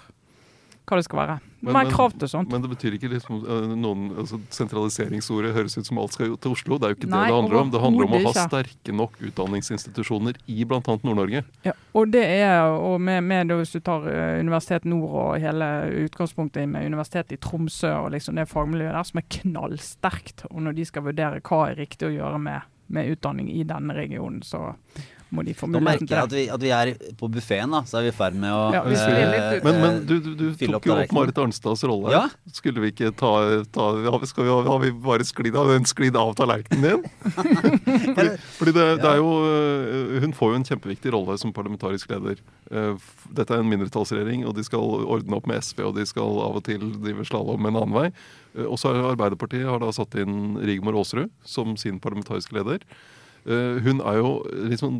hva det skal være. Men- krav til sånt. Men det betyr ikke liksom øh, noen altså, Sentraliseringsordet høres ut som alt skal til Oslo. Det er jo ikke Nei, det det handler om. Det handler om å ha sterke nok utdanningsinstitusjoner i bl.a. Nord-Norge. Ja, og det er, og med, med hvis du tar eh, Universitet Nord og hele utgangspunktet med Universitetet i Tromsø og liksom det fagmiljøet der som er knallsterkt, og når de skal vurdere hva er riktig å gjøre med, med utdanning i denne regionen, så må de få Nå merker jeg at vi, at vi er på buffeen, da. Så er vi i ferd med å Ja, eh. Men, men du, du, du tok jo opp. Marit Arnstads rolle. Ja. Skulle vi ikke ta, ta har, vi, skal vi, har vi bare sklidd av den sklidd av tallerkenen din? fordi fordi det, det er jo øh, Hun får jo en kjempeviktig rolle som parlamentarisk leder. Eh, Dette er en mindretallsregjering, og de skal ordne opp med SV, og de skal av og til drive slalåm en annen vei. Eh, Og så har Arbeiderpartiet har da satt inn Rigmor Aasrud som sin parlamentariske leder. Eh, Hun er jo liksom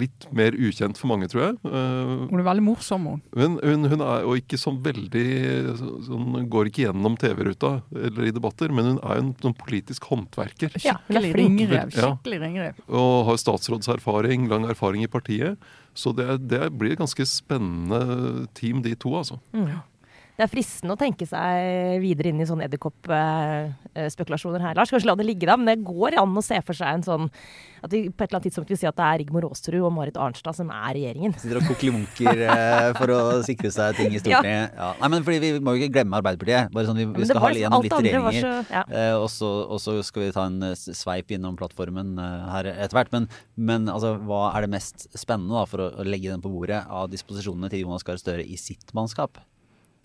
litt mer ukjent for mange, tror jeg. Uh, Hun er veldig morsom, hun. men hun, hun er jo ikke sånn veldig så- sånn, Går ikke gjennom TV-ruta eller i debatter, men hun er jo en sånn politisk håndverker. Ja, hun er Skikkelig ringrev. Ja. Og har statsrådserfaring, lang erfaring i partiet. Så det, det blir et ganske spennende team, de to, altså. Mm. Det er fristende å tenke seg videre inn i sånne edderkoppspekulasjoner her, Lars. Kanskje la det ligge da, men det går an å se for seg en sånn At vi på et eller annet tidspunkt vil si at det er Rigmor Aasrud og Marit Arnstad som er regjeringen. Sitter og kokkelimunker eh, for å sikre seg ting i Stortinget. Ja. Nei, men fordi Vi må jo ikke glemme Arbeiderpartiet. Bare sånn Vi, vi skal ha gjennom litt regjeringer. så- ja. Eh, og, så, skal vi ta en eh, sveip innom plattformen her etter hvert. Men, men altså, hva er det mest spennende da, for å, å legge den på bordet av disposisjonene til Jonas Gahr Støre i sitt mannskap?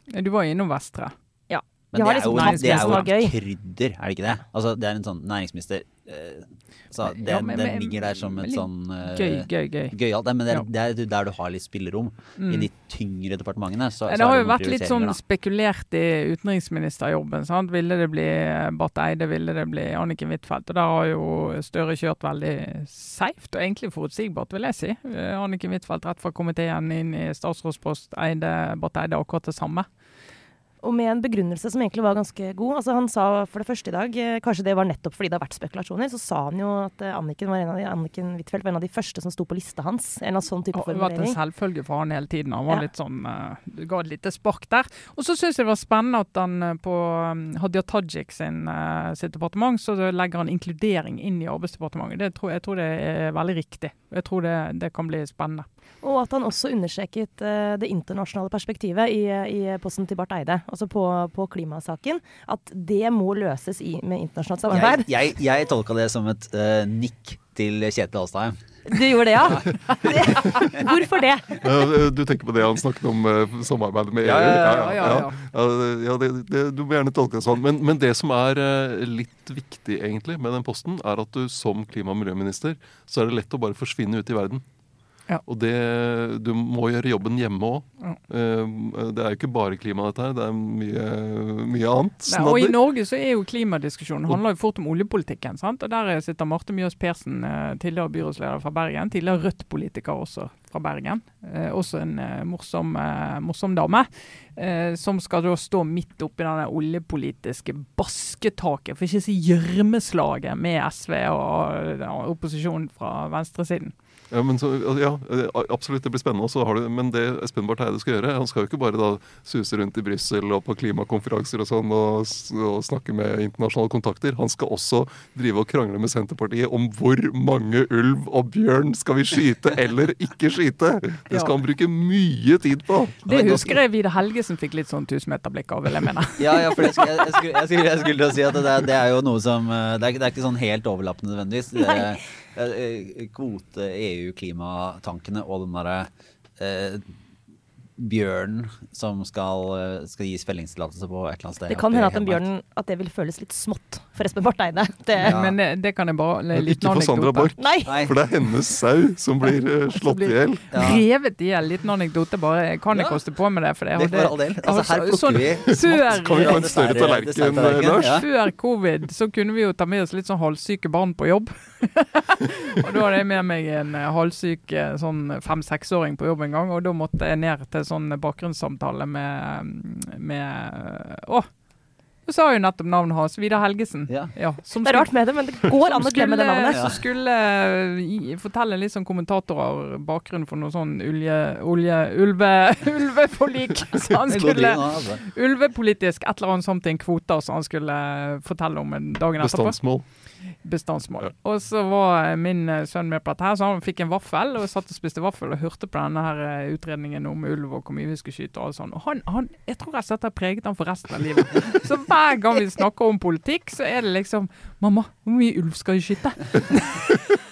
Du var innom Vestre. Ja. Men det, er liksom jo, det er det jo krydder, er det ikke det? Altså, det er en sånn næringsminister eh, så det, Ja, men- den ligger der som et sånn uh, Gøy, gøy, gøy. Gøyalt. Men det er, det er der du har litt spillerom. I de tyngre departementene. Så, Det så har jo vært litt sånn da. spekulert i utenriksministerjobben. sant? Ville det bli Barth Eide, ville det bli Anniken Huitfeldt? Og der har jo Støre kjørt veldig safe og egentlig forutsigbart, vil jeg si. Eh, Anniken Huitfeldt rett fra komiteen inn i statsrådspost. Eide, Barth Eide akkurat det samme. Og med en begrunnelse som egentlig var ganske god. Altså Han sa for det første i dag, eh, kanskje det var nettopp fordi det har vært spekulasjoner, så sa han jo at eh, Anniken var en av de, Anniken Huitfeldt var en av de første som sto på lista hans. En eller annen sånn type Det har vært en selvfølge for han hele tiden. Han var Ja. litt sånn eh, Det ga et lite spark der. Og så syns jeg det var spennende at han på um, Hadia Tajik sin, sitt departement, så legger han inkludering inn i Arbeidsdepartementet. Det tror, jeg tror det er veldig riktig. Jeg tror det, det kan bli spennende. Og at han også understreket det internasjonale perspektivet i, i posten til Barth Eide, altså på, på klimasaken. At det må løses i, med internasjonalt samarbeid. Jeg, jeg, jeg tolka det som et uh, nikk til Kjetil Alstheim. Du gjorde det, ja? Det, hvorfor det? Du tenker på det han snakket om uh, samarbeidet med EU? Ja, ja, ja, ja, ja. Ja, det- ja, det, det, du må gjerne tolke det sånn. Men, men det som er eh, litt viktig egentlig med den posten, er at du som klima- og miljøminister, så er det lett å bare forsvinne ut i verden. Ja. Og det, du må gjøre jobben hjemme òg. Ja. det er jo ikke bare klima, dette her. Det er mye, mye annet. Nei, og I. Norge så er jo klimadiskusjonen handler jo fort om oljepolitikken. sant? Og Der sitter Marte Mjøs Persen, eh, tidligere byrådsleder fra Bergen. Tidligere Rødt-politiker også fra Bergen. Eh, også en eh, morsom, eh, morsom dame. Eh, som skal da stå midt oppi denne oljepolitiske basketaket, for ikke å si gjørmeslaget, med SV og eh, opposisjonen fra venstresiden. Ja, men så, ja, eh, absolutt, det blir spennende. du, men det Espen Barth Eide skal gjøre Han skal jo ikke bare da suse rundt i Brussel og på klimakonferanser og sånn og, og snakke med internasjonale kontakter. Han skal også drive og krangle med Senterpartiet om hvor mange ulv og bjørn skal vi skyte eller ikke skyte. Det skal han bruke mye tid på. Det husker jeg Vidar Helgesen fikk litt sånn tusenmeterblikk av, vil jeg mene. Ja, ja, for jeg skulle, jeg, skulle, jeg, skulle, jeg skulle til å si at det, er- det er jo noe som eh, Det er, ikke- det er ikke sånn helt overlappende nødvendigvis. Det, eh, kvote, EU, klimatankene og den derre eh, bjørnen som skal, eh, skal gis fellingstillatelse på et eller annet sted. Det kan hende at den bjørnen at det vil føles litt smått for Espen Barth Eide. Det, Ja. Men det, det kan jeg bare Men ikke for Sandra. Borch, for det er hennes sau som blir eh, slått i hjel. Ja. Revet i hjel. Liten anekdote, bare. Kan jeg Ja. koste på med det? For det, Det all del. Altså, her plukker sånn vi før, Kan vi få en større tallerken, Lars? ja. Før covid så kunne vi jo ta med oss litt sånn halvsyke barn på jobb. og da hadde jeg med meg en eh, halvsyk eh, sånn fem-seksåring på jobb en gang, og da måtte jeg ned til sånn bakgrunnssamtale med, med Å! Du sa jo nettopp navnet hans. Vidar Helgesen. Ja. som Det er rart med det, men det går an å glemme det navnet. Som skulle eh, fortelle litt sånn kommentatorer bakgrunnen for noe sånn ulje... ulje ulve, ulveforlik. Så han skulle. Ulvepolitisk et eller annet sånt en kvoter som han skulle fortelle om dagen etterpå. Bestandsmål. Bestandsmål. Og så var min eh, sønn med på dette, her, så han fikk en vaffel. Og satt og spiste vaffel og hørte på denne her eh, utredningen om ulv og hvor mye vi skulle skyte. Og sånt. Og han, han, jeg tror rett og slett har preget han for resten av livet. Så hver gang vi snakker om politikk, så er det liksom 'Mamma, hvor mye ulv skal vi skyte?'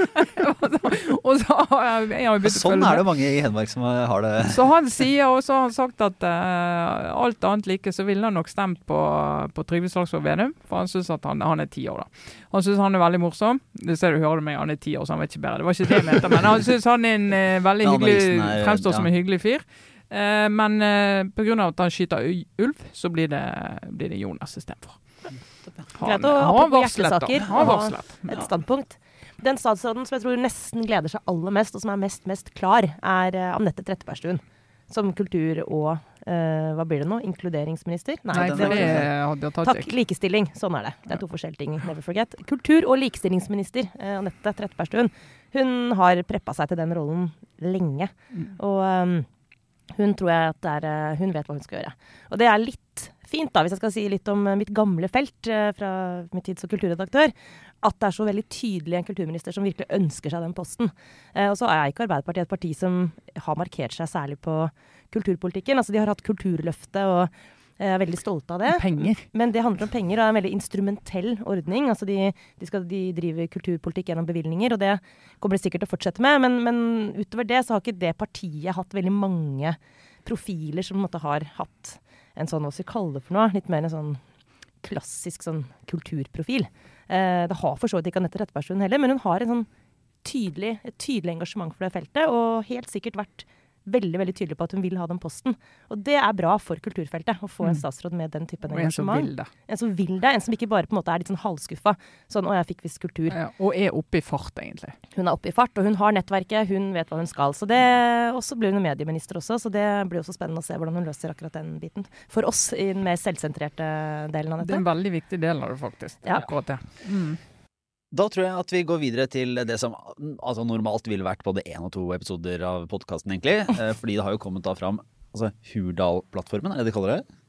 og så, har jeg, jeg har å Sånn følge er det mange i Hedmark som har det. Så han sier, og så har han sagt at uh, alt annet like, så ville han nok stemt på, på Trygve Slagsvold Vedum. For han syns at han, han er ti år, da. Han syns han er veldig morsom. Det ser du hører det med, han er ti år, så han vet ikke bedre. Det var ikke det jeg mente. Men han syns han er en uh, veldig hyggelig er- Fremstår som en hyggelig fyr. Uh, men uh, pga. at han skyter ulv, så blir det, blir det Jonas istedenfor. Greit å ha på hjertesaker Han og ha varslet. et standpunkt. Den statsråden som jeg tror nesten gleder seg aller mest, og som er mest, mest klar, er uh, Anette Trettebergstuen. Som kultur- og uh, hva blir det nå? Inkluderingsminister? Nei, Nei det, det hadde jeg tatt Takk. Likestilling. Sånn er det. Det er to forskjellige ting. Never forget. Kultur- og likestillingsminister uh, Anette Trettebergstuen. Hun har preppa seg til den rollen lenge. Mm. Og um, hun tror jeg at er Hun vet hva hun skal gjøre. Og det er litt fint, da, hvis jeg skal si litt om eh, mitt gamle felt eh, fra min tid som kulturredaktør, at det er så veldig tydelig en kulturminister som virkelig ønsker seg den posten. Eh, og så er ikke Arbeiderpartiet et parti som har markert seg særlig på kulturpolitikken. Altså, de har hatt Kulturløftet og jeg er veldig stolte av det. Penger. Men det handler om penger og er en veldig instrumentell ordning. Altså de, de, skal, de driver kulturpolitikk gjennom bevilgninger, og det kommer de sikkert til å fortsette med. Men, men utover det så har ikke det partiet hatt veldig mange profiler som måte har hatt en sånn, hva skal vi kalle det for noe, litt mer en sånn klassisk sånn kulturprofil. Eh, det har for så vidt ikke Anette Trettebergstuen heller, men hun har sånn tydelig, et tydelig engasjement for det feltet, og helt sikkert vært veldig veldig tydelig på at hun vil ha den posten. Og det er bra for kulturfeltet, å få en Mm. statsråd med den typen engasjement. En som vil det, en som ikke bare på en måte er litt sånn halvskuffa. Sånn 'Å, jeg fikk visst kultur'. Ja, og er oppe i fart, egentlig. Hun er oppe i fart, og hun har nettverket, hun vet hva hun skal. Så det, Og så blir hun medieminister også, så det blir også spennende å se hvordan hun løser akkurat den biten. For oss i den mer selvsentrerte delen av dette. Det er en veldig viktig del av det, faktisk. Ja. Akkurat det. Mm. Da tror jeg at vi går videre til det som altså, normalt ville vært både én og to episoder av podkasten, egentlig. Eh, Fordi det har jo kommet da fram altså, Hurdal-plattformen, er det de kaller det?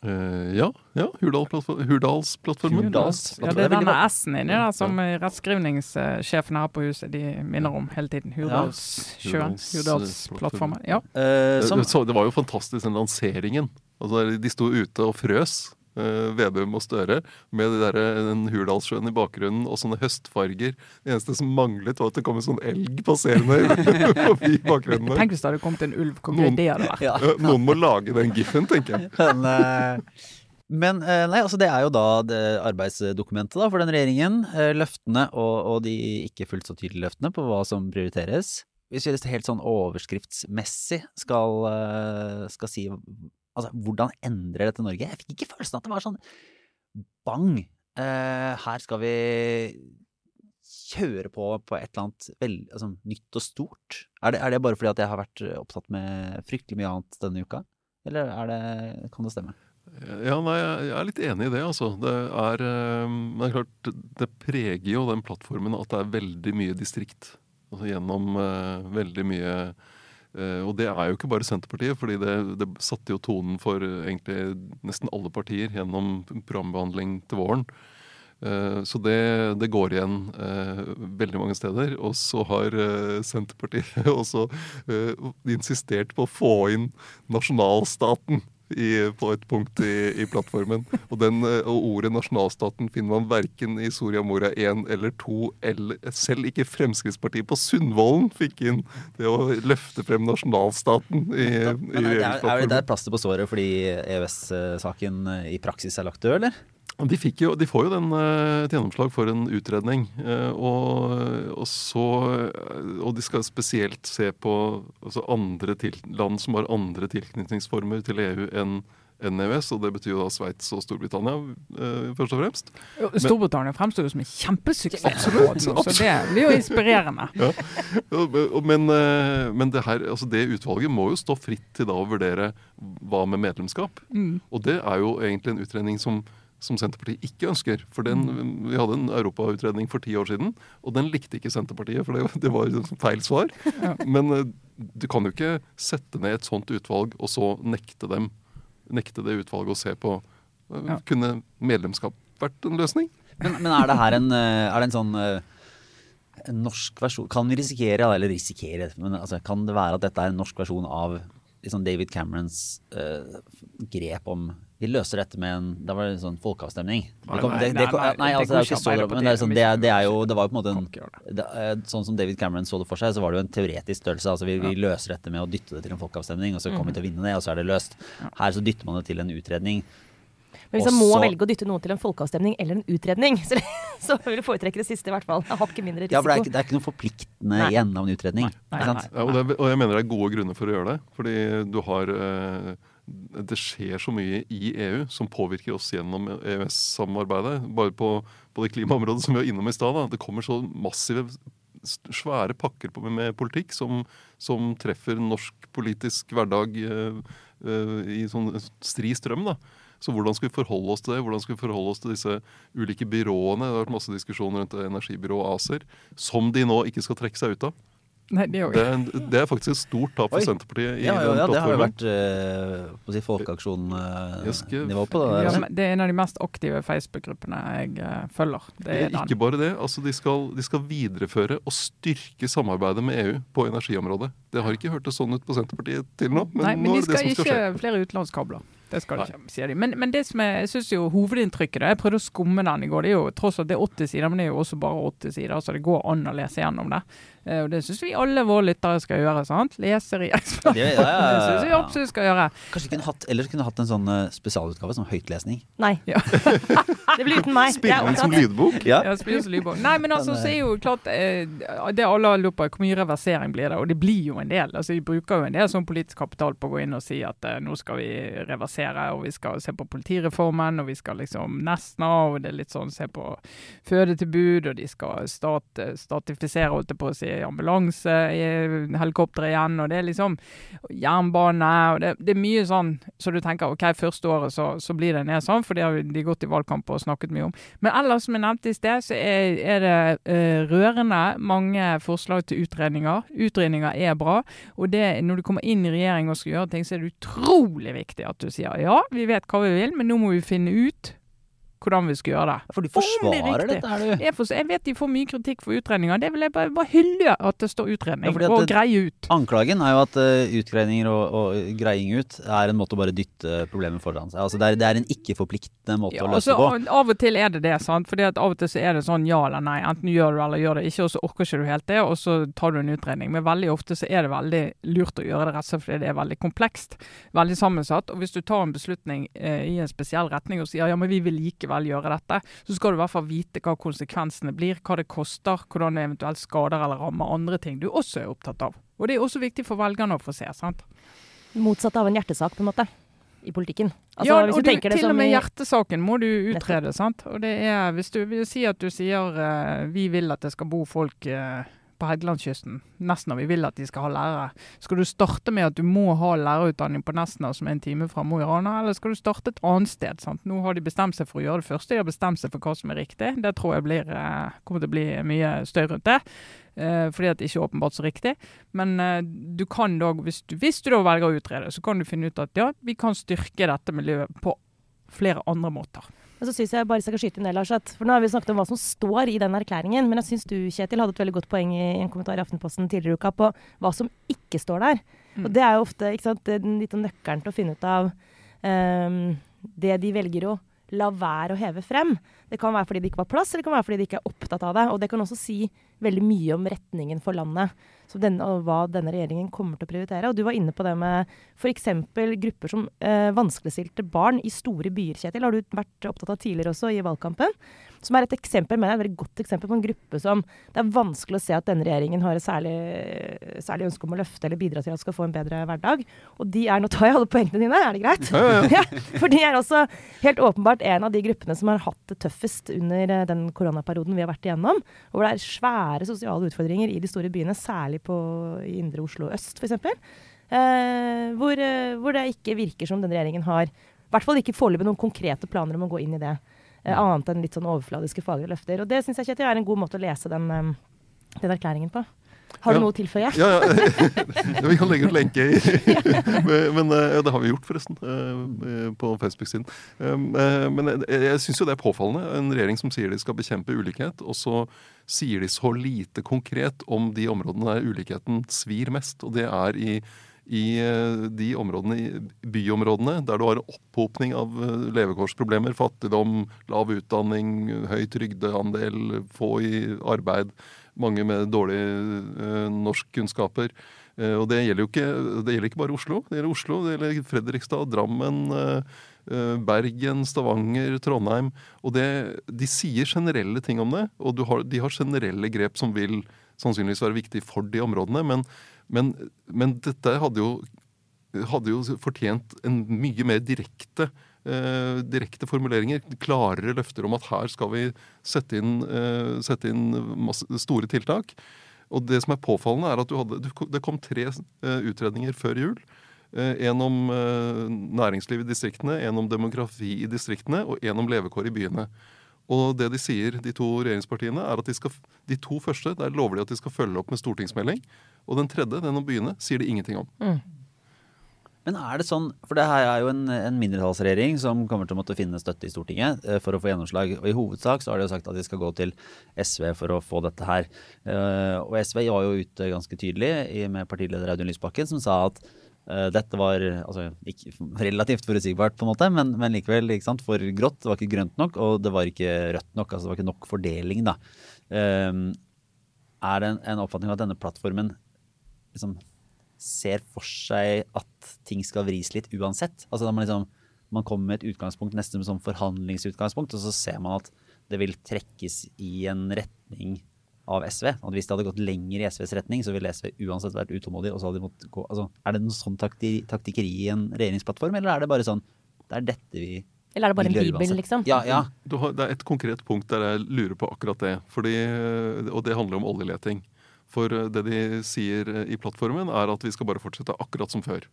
Uh, ja, ja Hurdalsplattformen. Hurdals- Ja, det er denne S-en inni da, som rettskrivningssjefene her på huset de minner om hele tiden. Hurdalssjøen. Hurdals- Hurdalsplattformen. Ja. Uh, som, det var jo fantastisk, den lanseringen. Altså, de sto ute og frøs Vedum og Støre, med de der, den Hurdalssjøen i bakgrunnen og sånne høstfarger. Det eneste som manglet, var at det kom en sånn elg passerende forbi bakgrunnen. Tenk hvis det hadde kommet en ulv. Hvor gøy Noen- det hadde vært. Ja. Noen må lage den giffen, tenker jeg. Men, eh, men eh, nei, altså det er jo da det arbeidsdokumentet da, for den regjeringen. eh, Løftene og, og de ikke fullt så tydelige løftene på hva som prioriteres. Hvis vi helt sånn overskriftsmessig skal, eh, skal si altså, hvordan endrer dette Norge? Jeg fikk ikke følelsen at det var sånn bang! eh, her skal vi kjøre på på et eller annet vel, altså, nytt og stort. Er det, er det bare fordi at jeg har vært opptatt med fryktelig mye annet denne uka? Eller er det, kan det stemme? Ja, nei, jeg er litt enig i det, altså. Det er, eh, men det er klart, det preger jo den plattformen at det er veldig mye distrikt. Altså gjennom eh, veldig mye eh, Og det er jo ikke bare Senterpartiet, fordi det, det satte jo tonen for eh, egentlig nesten alle partier gjennom programbehandling til våren. Eh, Så det, det går igjen eh, veldig mange steder. Og så har eh, Senterpartiet også eh, insistert på å få inn nasjonalstaten i, på et punkt i, i plattformen. Og, den, eh, og ordet nasjonalstaten finner man verken i Soria Moria 1 eller 2, eller selv ikke Fremskrittspartiet på Sundvolden fikk inn det å løfte frem nasjonalstaten i, i Men er, er, er det der plaster på såret fordi EØS-saken i praksis er lagt død, eller? De, fikk jo, de får jo den, eh, et gjennomslag for en utredning. eh, Og, og, så, eh, og de skal spesielt se på altså andre til, land som har andre tilknytningsformer til EU enn enn EØS, og det betyr jo da Sveits og Storbritannia eh, først og fremst. Storbritannia fremstår jo som en kjempesuksess, absolutt, nå, så det blir jo inspirerende. Og- Men, men det, her, altså det utvalget må jo stå fritt til da å vurdere hva med medlemskap. Mm. Og det er jo egentlig en utredning som, som Senterpartiet ikke ønsker. For den, Vi hadde en europautredning for ti år siden, og den likte ikke Senterpartiet. For det, det var jo feil svar. Ja. Men eh, du kan jo ikke sette ned et sånt utvalg og så nekte dem nekte det utvalget å se på. Eh, Ja. Kunne medlemskap vært en løsning? Men, men er det her en, eh, er det en sånn en norsk versjon Kan vi risikere, eller risikere, men altså, kan det være at dette er en norsk versjon av liksom David Camerons uh, grep om vi løser dette med en Da var det en sånn folkeavstemning. Nei, Det kom- det- det nei, nei, altså, det er jo ikke så så men det er, sånn, det, er, det er jo Det var jo på en måte en det. det, eh, Sånn som David Cameron så det for seg, så var det jo en teoretisk størrelse. Altså vi, vi løser dette med å dytte det til en folkeavstemning, og så kommer vi til å vinne det, og så er det løst. Her så dytter man det til en utredning. Men hvis man må velge å dytte noe til en folkeavstemning eller en utredning, så, så vil du foretrekke det siste i hvert fall. Ikke mindre risiko. Ja, for det er ikke, det er ikke noe forpliktende Nei. igjen av en utredning. Nei, nei, nei, Ja, og, det, og jeg mener det er gode grunner for å gjøre det. Fordi du har eh, Det skjer så mye i EU som påvirker oss gjennom EØS-samarbeidet. Bare på, på det klimaområdet som vi var innom i stad. Det kommer så massive, svære pakker på, med politikk som, som treffer norsk politisk hverdag eh, eh, i sånn stri strøm. da. Så hvordan skal vi forholde oss til det? Hvordan skal vi forholde oss til disse ulike byråene? Det har vært masse diskusjoner rundt energibyrået ACER, som de nå ikke skal trekke seg ut av. Nei, det er Det det er faktisk et stort tap for Oi. Senterpartiet i Ja, ja, den ja, det har jo vært uh, si folkeaksjonnivå på det. ja, Det er en av de mest aktive Facebook-gruppene jeg eh, følger. Det er Ikke bare det. altså de skal, de skal videreføre og styrke samarbeidet med EU på energiområdet. Det har ikke hørtes sånn ut på Senterpartiet til nå, men, Nei, nå men de skal, skal ikke skje. flere utenlandskabler. Det skal det ikke, sier de. Men, men det som er, jeg synes jo hovedinntrykket, da, jeg prøvde å skumme den i går, det er jo tross alt det er 80 sider, men det er jo også bare 80 sider, så det går an å lese gjennom det. Eh, Og det syns vi alle våre lyttere skal gjøre. sant? i regjeringsplattformen. Det- ja, ja, ja, syns vi ja. absolutt skal gjøre. Kanskje vi kunne hatt, ellers kunne hatt en sånn eh, spesialutgave, som høytlesning. Nei. Ja. det blir uten meg. Den som lydbok? Ja. Ja, spiller som lydbok. Nei, men altså, så er jo klart eh, Det alle har lurt på, hvor mye reversering blir det? Og det blir jo en del. altså De bruker jo en del sånn politisk kapital på å gå inn og si at nå skal vi reversere, og vi skal se på politireformen, og vi skal liksom Nesna, og det er litt sånn se på fødetilbud, og de skal stat, statifisere, holdt jeg på å si, ambulanse, helikopter igjen, og det er liksom jernbane, og det, det er mye sånn så du tenker OK, første året så, så blir det ned sånn, for det har de gått i valgkamp og snakket mye om. Men ellers, som jeg nevnte i sted, så er, er det uh, rørende mange forslag til utredninger. Utredninger er bra. Og det, når du kommer inn i regjering og skal gjøre ting, så er det utrolig viktig at du sier ja, vi vet hva vi vil, men nå må vi finne ut hvordan vi skal gjøre det. For du forsvarer det dette, er du? Jeg, for, jeg vet de får mye kritikk for utredninger. Det vil jeg bare, bare hylle at det står utredning, Ja, og greie ut. Anklagen er jo at uh, utgreininger og, og greiing ut er en måte å bare dytte problemet foran seg. Altså det, er, det er en ikke-forpliktende måte Ja, å altså, løse det på. Av og til er det det, sant. Fordi at av og til så er det sånn ja eller nei. Enten gjør du det eller gjør det ikke, og så orker ikke du helt det, og så tar du en utredning. Men veldig ofte så er det veldig lurt å gjøre det rett og slett fordi det er veldig komplekst. Veldig sammensatt. Og hvis du tar en beslutning eh, i en spesiell retning og sier ja, men vi vil likevel gjøre dette, så skal du i hvert fall vite hva konsekvensene blir, hva det koster, hvordan det eventuelt skader eller rammer andre ting du også er opptatt av. Og det er også viktig for velgerne å få se. sant? Motsatt av en hjertesak, på en måte, i politikken. Altså, ja, og du det til som og med i- hjertesaken må du utrede. sant? Og det er, Hvis du vil si at du sier uh, vi vil at det skal bo folk eh, på Helgelandskysten, Nesna, vi vil at de skal ha lærere. Skal du starte med at du må ha lærerutdanning på Nesna som er en time fra Mo i Rana, eller skal du starte et annet sted? sant? Nå har de bestemt seg for å gjøre det første, de har bestemt seg for hva som er riktig. Det tror jeg blir, eh, kommer til å bli mye støy rundt det. Eh, fordi at det ikke er åpenbart så riktig. Men eh, du kan da, hvis du, hvis du da velger å utrede, så kan du finne ut at ja, vi kan styrke dette miljøet på flere andre måter. Men så syns jeg bare skal skyte inn det, Lars, at for nå har vi snakket om hva som står i den erklæringen, men jeg syns du, Kjetil, hadde et veldig godt poeng i en kommentar i Aftenposten tidligere i uka på hva som ikke står der. Mm. Og det er jo ofte ikke sant, litt av nøkkelen til å finne ut av um, det de velger å la være å heve frem. Det kan være fordi det ikke var plass, eller det kan være fordi de ikke er opptatt av det. Og det kan også si veldig mye om retningen for landet denne, og hva denne regjeringen kommer til å prioritere. Og du var inne på det med f.eks. grupper som eh, vanskeligstilte barn i store byer, Kjetil. Har du vært opptatt av tidligere også i valgkampen? Som er et eksempel, men et veldig godt eksempel på en gruppe som det er vanskelig å se at denne regjeringen har et særlig, særlig ønske om å løfte eller bidra til at skal få en bedre hverdag. Og de er Nå tar jeg alle poengene dine, er det greit? Ja, ja, ja. For de er også helt åpenbart en av de gruppene som har hatt det tøffest under eh, den koronaperioden vi har vært igjennom. Hvor det er svære sosiale utfordringer i de store byene, særlig på, i indre Oslo øst f.eks. Eh, hvor, eh, hvor det ikke virker som denne regjeringen har i hvert fall ikke foreløpig noen konkrete planer om å gå inn i det. Eh, annet enn litt sånn overfladiske faglige løfter. Og det syns jeg Kjetil, er en god måte å lese den, den erklæringen på. Har du Ja. noe å tilføye? Ja, ja. vi kan legge ut lenke i Men eh, det har vi gjort, forresten. eh, På Facebook-siden. Men jeg syns jo det er påfallende. En regjering som sier de skal bekjempe ulikhet, og så sier de så lite konkret om de områdene der ulikheten svir mest. Og det er i i eh, de områdene, byområdene der du har opphopning av eh, levekårsproblemer, fattigdom, lav utdanning, høy trygdeandel, få i arbeid, mange med dårlige eh, norskkunnskaper. Og det gjelder jo ikke, det gjelder ikke bare Oslo. Det gjelder Oslo, det gjelder Fredrikstad, Drammen, Bergen, Stavanger, Trondheim. Og det, de sier generelle ting om det, og har, de har generelle grep som vil sannsynligvis være viktig for de områdene. Men, men, men dette hadde jo, hadde jo fortjent en mye mer direkte eh, direkte formuleringer. Klarere løfter om at her skal vi sette inn, eh, sette inn masse, store tiltak. Og det som er påfallende, er at du hadde, du, det kom tre eh, utredninger før jul. En om næringsliv i distriktene, en om demografi i distriktene og en om levekår i byene. Og det de sier, de to regjeringspartiene, er at de, skal, de to første der lover de at de skal følge opp med stortingsmelding. Og den tredje, den om byene, sier det ingenting om. Men er det sånn, for det her er jo en, en mindretallsregjering som kommer til å måtte finne støtte i Stortinget eh, for å få gjennomslag. Og i hovedsak så har de jo sagt at de skal gå til SV for å få dette her. Eh, og SV var jo ute ganske tydelig i, med partileder Audun Lysbakken som sa at eh, dette var altså, ikke, relativt forutsigbart, på en måte, men, men likevel ikke sant, for grått. Det var ikke grønt nok, og det var ikke rødt nok. altså Det var ikke nok fordeling. da. Er det en, en oppfatning av at denne plattformen liksom ser for seg at ting skal vris litt uansett. Altså da man liksom man kommer med et utgangspunkt nesten som forhandlingsutgangspunkt, og så ser man at det vil trekkes i en retning av SV. At hvis det hadde gått lenger i SVs retning, så ville SV uansett vært utålmodig. og så hadde de måttet gå, altså Er det noe sånn takti, taktikkeri i en regjeringsplattform, eller er det bare sånn Det er dette vi Eller er det bare en bibel, uansett? liksom? Ja, ja. Du har, det er et konkret punkt der jeg lurer på akkurat det. Fordi, og det handler om oljeleting. For det de sier i plattformen, er at vi skal bare fortsette akkurat som før.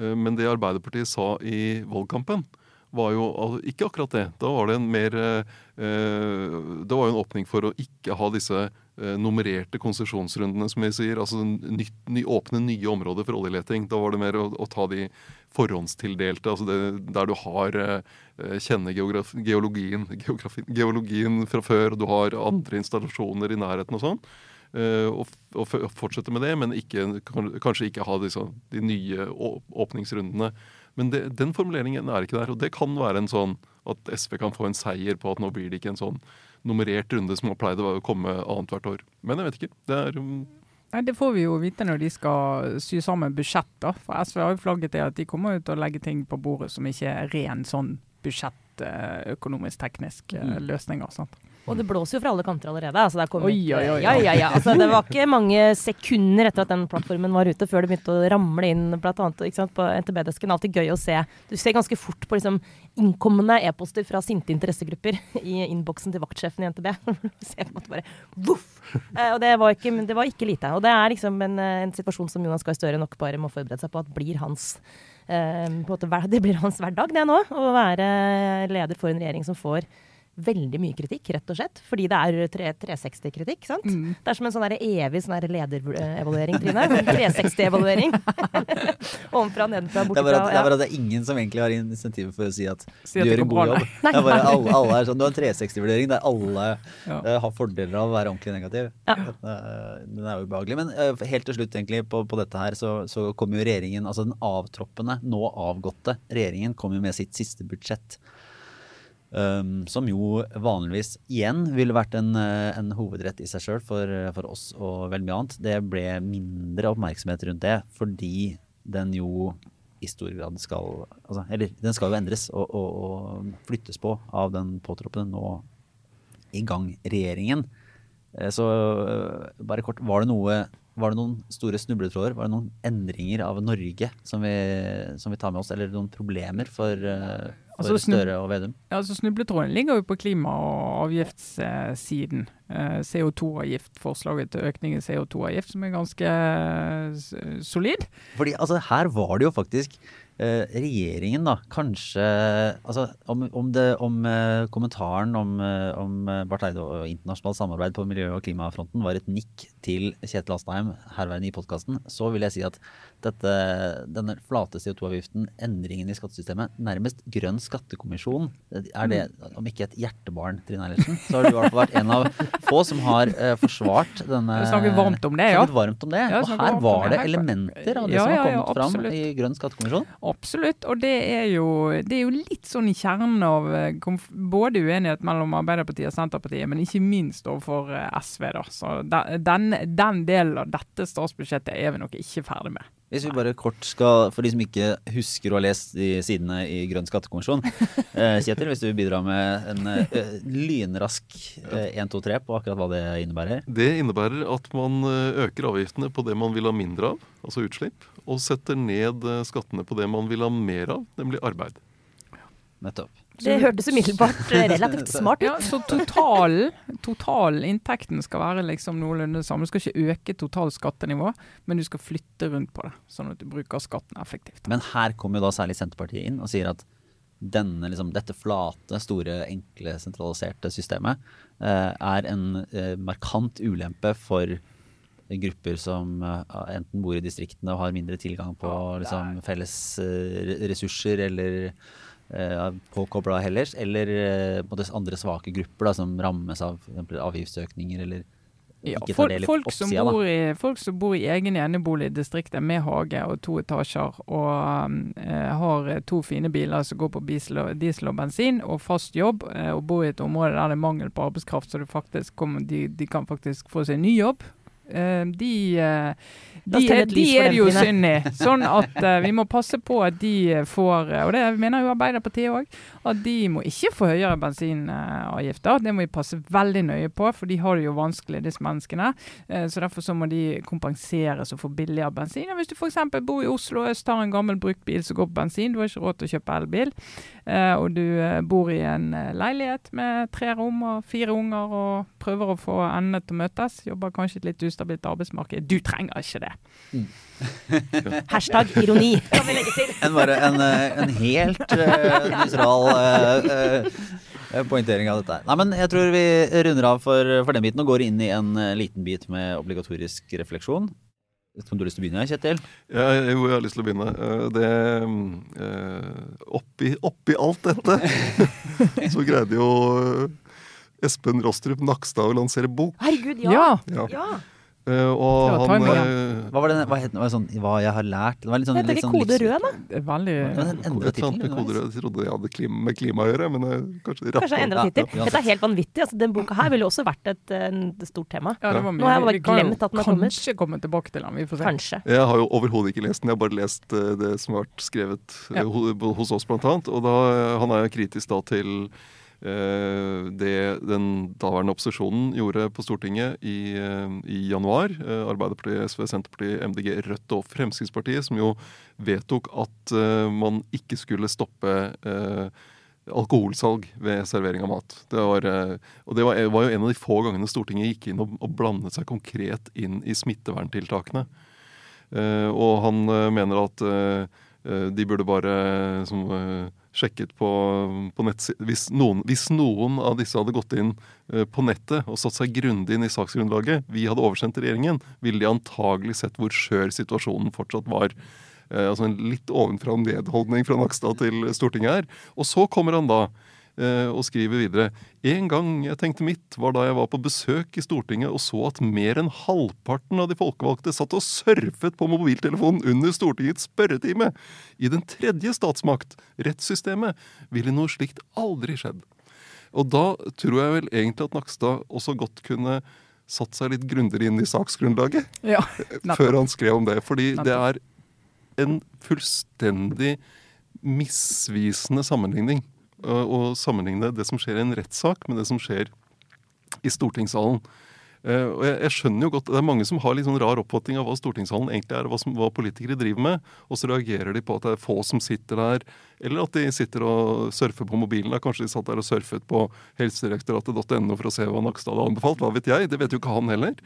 Eh, Men det Arbeiderpartiet sa i valgkampen, var jo ikke akkurat det. Da var det en mer eh, Det var jo en åpning for å ikke ha disse eh, nummererte konsesjonsrundene, som vi sier. Altså nytt, ny, åpne nye områder for oljeleting. Da var det mer å, å ta de forhåndstildelte, altså det, der du har eh, kjenner geologien, geologien fra før, du har andre installasjoner i nærheten og sånn. Eh, og, og, fortsette med det, men ikke, kanskje ikke ha disse, de nye åpningsrundene. Men det, den formuleringen er ikke der. Og det kan være en sånn at SV kan få en seier på at nå blir det ikke en sånn nummerert runde som har pleid å komme annethvert år. Men jeg vet ikke. Det er um, Nei, Det får vi jo vite når de skal sy sammen budsjett. da. For SV har jo flagget det at de kommer ut og legger ting på bordet som ikke er ren sånn budsjettøkonomisk teknisk eh, mm. løsninger. sant? Og det blåser jo fra alle kanter allerede. Altså, oi, oi, oi, ja, ja, ja. Altså, det var ikke mange sekunder etter at den plattformen var ute, før det begynte å ramle inn blant annet, sant, på NTB-desken. Alltid gøy å se. Du ser ganske fort på liksom, innkommende e-poster fra sinte interessegrupper i innboksen til vaktsjefen i NTB. ser på en måte bare voff! Eh, og det var, ikke, det var, ikke, lite. Og det er liksom en, en situasjon som Jonas Gahr Støre nok bare må forberede seg på at blir hans eh, måte, Det blir hans hverdag, det nå. Å være leder for en regjering som får veldig mye kritikk, rett og slett. Fordi det er 360-kritikk. sant? Mm. Det er som en sånn evig sånn lederevaluering, Trine. 360-evaluering. Ovenfra, nedenfra, bortenfra. Det er bare at, ja. det er ingen som egentlig har insentiv for å si at si du gjør en god jobb. Nei, det er bare alle, alle er sånn, Du har en 360-vurdering der alle ja. uh, har fordeler av å være ordentlig negativ. Ja. Uh, den er jo ubehagelig. Men uh, helt til slutt egentlig på, på dette her, så, så kommer jo regjeringen, altså den avtroppende, nå avgåtte regjeringen, kommer jo med sitt siste budsjett. Um, som jo vanligvis igjen ville vært en, eh, en hovedrett i seg sjøl for, for, oss og veldig mye annet. Det ble mindre oppmerksomhet rundt det fordi den jo i stor grad skal altså, Eller den skal jo endres og, og, og flyttes på av den påtroppende nå i gang regjeringen. Eh, så eh, bare kort, var det noe var det noen store snubletråder? Var det noen endringer av Norge som vi, som vi tar med oss, eller noen problemer for, for altså, Støre og Vedum? Ja, altså Snubletråden ligger jo på klima- og avgiftssiden. Eh, CO2-avgift, forslaget til økning i CO2-avgift, som er ganske eh, solid. Fordi altså, her var det jo faktisk eh, regjeringen, da, kanskje altså, om, om, det, om eh, kommentaren om, eh, om Barth Eide og internasjonalt samarbeid på miljø- og klimafronten var et nikk til Kjetil Astheim herværende i podkasten, så vil jeg si at dette, denne flate CO2-avgiften, endringen i skattesystemet, nærmest grønn skattekommisjon. Er det, om ikke et hjertebarn, Trine Eilertsen, så har du i hvert fall vært en av få som har uh, forsvart denne Snakket varmt om det, ja. Varmt om det. Ja, og her var det elementer av det ja, som har kommet ja, fram i grønn skattekommisjon. Absolutt, og det er, jo, det er jo litt sånn i kjernen av eh, både uenighet mellom Arbeiderpartiet og Senterpartiet, men ikke minst overfor eh, SV. da. Så den, den delen av dette statsbudsjettet er vi nok ikke ferdig med. Hvis vi bare kort skal, for de som ikke husker å ha lest de sidene i Grønn skattekommisjon eh, Kjetil, hvis du bidrar med en eh, lynrask eh, 1, 2, 3 på akkurat hva det innebærer? Det innebærer at man eh, øker avgiftene på det man vil ha mindre av, altså utslipp, og setter ned eh, skattene på det man vil ha mer av, nemlig arbeid. Nettopp. Det hørtes umiddelbart eh, relativt smart ut. Ja, så totalen, totalinntekten skal være liksom noenlunde samme. Du skal ikke øke totalt skattenivå, men du skal flytte rundt på det, sånn at du bruker skatten effektivt. Men her kommer jo da særlig Senterpartiet inn og sier at denne, liksom, dette flate, store, enkle, sentraliserte systemet eh, er en eh, markant ulempe for grupper som uh, enten bor i distriktene og har mindre tilgang på liksom, felles uh, ressurser eller Eh, påkobla heller, eller eh, andre svake grupper da, som rammes av avgiftsøkninger eller ja, folk, folk, som bor i, folk som bor i egen enebolig i distriktet med hage og to etasjer, og eh, har to fine biler som går på diesel og, diesel og bensin, og fast jobb, eh, og bor i et område der det er mangel på arbeidskraft, så faktisk kommer, de, de, kan faktisk få seg ny jobb. Eh, de de, er, de er jo synd i. Sånn at uh, vi må passe på at de får, og det mener jo Arbeiderpartiet òg, at de må ikke få høyere bensinavgifter. Det må vi passe veldig nøye på, for de har det jo vanskelig, disse menneskene. Så Derfor så må de kompenseres og få billigere bensin. Hvis du f.eks. bor i Oslo øst, har en gammel bruktbil som går på bensin, du har ikke råd til å kjøpe elbil, og du bor i en leilighet med tre rom og fire unger og prøver å få endene til å møtes, jobber kanskje et litt ustabilt arbeidsmarked, du trenger ikke det. Mm. Hashtag ironi, kan vi legge til. En, bare en, eh, en helt uh, nøytral uh, uh, Eh, Poengtering av dette. Nei, men jeg tror vi runder av for, for den biten og går inn i en eh, liten bit med obligatorisk refleksjon. Vet ikke om du har lyst til å begynne, Kjetil? Jeg, jo, jeg har lyst til å begynne. Eh, Det, eh, oppi, oppi alt dette så greide jo eh, Espen Rostrup Nakstad å lansere bok. Herregud, Ja. ja! Ja. Eh, Og var han eh, Hva var det, hva het? Var Sånn, hva jeg har lært? Det var litt sånn, Heter det litt ikke sånn Kode rød, da? Det var litt... Ja, den Et annet med koder. underveis. Jeg trodde jeg hadde klima, med klima å gjøre, men jeg, kanskje Kanskje jeg endra tittel. ja. Dette er helt vanvittig. Altså, den boka her ville også vært et, et stort tema. Ja, det var mye. Nå har jeg bare glemt at den har kommet. Kanskje komme tilbake til den. Vi får se. Kanskje. Jeg har jo overhodet ikke lest den, jeg har bare lest eh, det som har vært skrevet eh, Ja. hos oss, blant annet. Og da, han er jo kritisk da til eh, det den daværende opposisjonen gjorde på Stortinget i, eh, i januar. Eh, Arbeiderpartiet, SV, Senterpartiet, MDG, Rødt og Fremskrittspartiet, som jo vedtok at eh, man ikke skulle stoppe eh, alkoholsalg ved servering av mat. Det var, eh, og det var, jo en av de få gangene Stortinget gikk inn og, blandet seg konkret inn i smitteverntiltakene. Eh, og han eh, mener at eh, eh, de burde bare eh, som, eh, sjekket på, på nettsiden hvis, hvis noen av disse hadde gått inn eh, på nettet og satt seg grundig inn i saksgrunnlaget vi hadde oversendt til regjeringen, ville de antagelig sett hvor skjør situasjonen fortsatt var. Eh, altså en litt ovenfra ned-holdning fra Nakstad til Stortinget her. Og så kommer han da og skriver videre. En gang jeg tenkte mitt, var da jeg var på besøk i Stortinget og så at mer enn halvparten av de folkevalgte satt og surfet på mobiltelefonen under Stortingets spørretime. I den tredje statsmakt, rettssystemet, ville noe slikt aldri skjedd. Og da tror jeg vel egentlig at Nakstad også godt kunne satt seg litt grundigere inn i saksgrunnlaget Ja, før han skrev om det. Fordi det er en fullstendig misvisende sammenligning. Å sammenligne det som skjer i en rettssak, med det som skjer i stortingssalen. Uh, og jeg, jeg skjønner jo godt, Det er mange som har litt sånn rar oppfatning av hva stortingssalen egentlig er, hva, som, hva politikere driver med. Og så reagerer de på at det er få som sitter der, eller at de sitter og surfer på mobilen. Da. Kanskje de satt der og surfet på helsedirektoratet.no for å se hva Nakstad hadde anbefalt. Hva vet jeg? Det vet jo ikke han heller.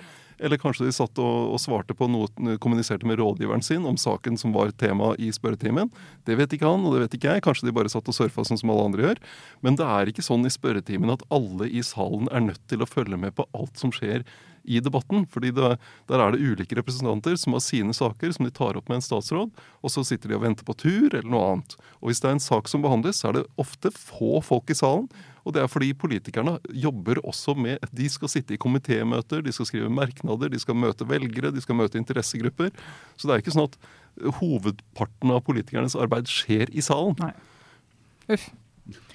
Eller kanskje de satt og, og svarte på noe, kommuniserte med rådgiveren sin om saken som var tema i spørretimen. Det vet ikke han, og det vet ikke jeg. Kanskje de bare satt og surfa sånn som alle andre gjør. Men det er ikke sånn i spørretimen at alle i salen er nødt til å følge med på alt som skjer i debatten. fordi det, Der er det ulike representanter som har sine saker som de tar opp med en statsråd, og så sitter de og venter på tur eller noe annet. Og Hvis det er en sak som behandles, så er det ofte få folk i salen. Og det er fordi politikerne jobber også med De skal sitte i komitémøter, de skal skrive merknader, de skal møte velgere, de skal møte interessegrupper. Så det er ikke sånn at hovedparten av politikernes arbeid skjer i salen. Nei. Uff.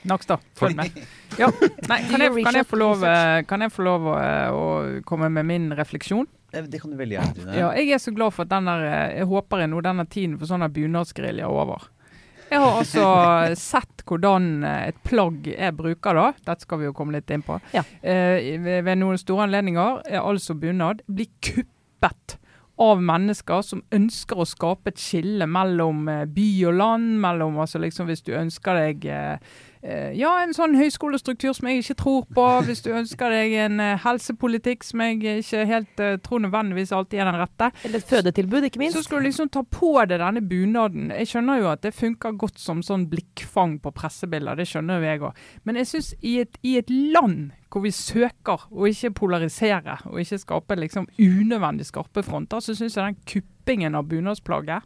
Nakstad, følg med. Ja. Nei, kan, jeg, kan, jeg få lov, eh, kan jeg få lov å, eh, å komme med min refleksjon? Det kan du veldig gjerne. Ja, jeg er så glad for at denne, eh, jeg håper jeg nå denne tiden for sånne bunadsgerilja er over. Jeg har altså sett hvordan et plagg jeg bruker da, dette skal vi jo komme litt inn på, Ja. eh, ved, ved noen store anledninger, er altså bunad, blir kuppet av mennesker som ønsker å skape et skille mellom eh, by og land, mellom altså liksom hvis du ønsker deg eh, ja, en sånn høyskolestruktur som jeg ikke tror på. Hvis du ønsker deg en eh, helsepolitikk som jeg ikke helt eh, tror nødvendigvis alltid er den rette, Eller et fødetilbud, ikke minst. så skal du liksom ta på deg denne bunaden. Jeg skjønner jo at det funker godt som sånn blikkfang på pressebilder, det skjønner jo jeg òg. Men jeg syns i, i et land hvor vi søker å ikke polarisere, og ikke skape liksom unødvendig skarpe fronter, så syns jeg den kuppingen av bunadsplagget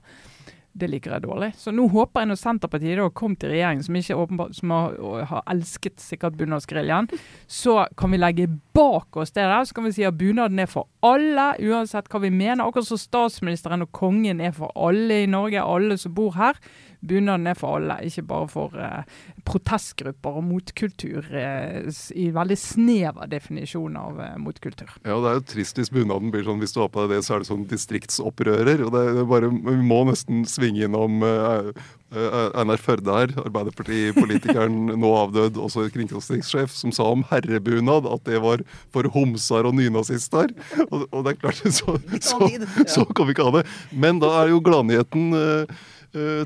det liker jeg dårlig. Så nå håper jeg når Senterpartiet da kom til regjering, som ikke åpenbart som har, har elsket sikkert bunadsgeriljaen, så kan vi legge bak oss det der. Så kan vi si at bunaden er for alle, uansett hva vi mener. Akkurat som statsministeren og kongen er for alle i Norge, alle som bor her. Bunaden er for alle, ikke bare for eh, protestgrupper og motkultur eh, i veldig snever definisjon av eh, motkultur. Ja, det er jo trist hvis bunaden blir sånn hvis du har på deg det, så er det sånn distriktsopprører. og det, det er bare, Vi må nesten svinge innom uh, Einar Førde her, Arbeiderpartipolitikeren nå avdød, også kringkastingssjef, som sa om herrebunad at det var for homser og nynazister. Og, og det er klart, så, så, så kan vi ikke ha det. Men da er jo gladnyheten eh, eh,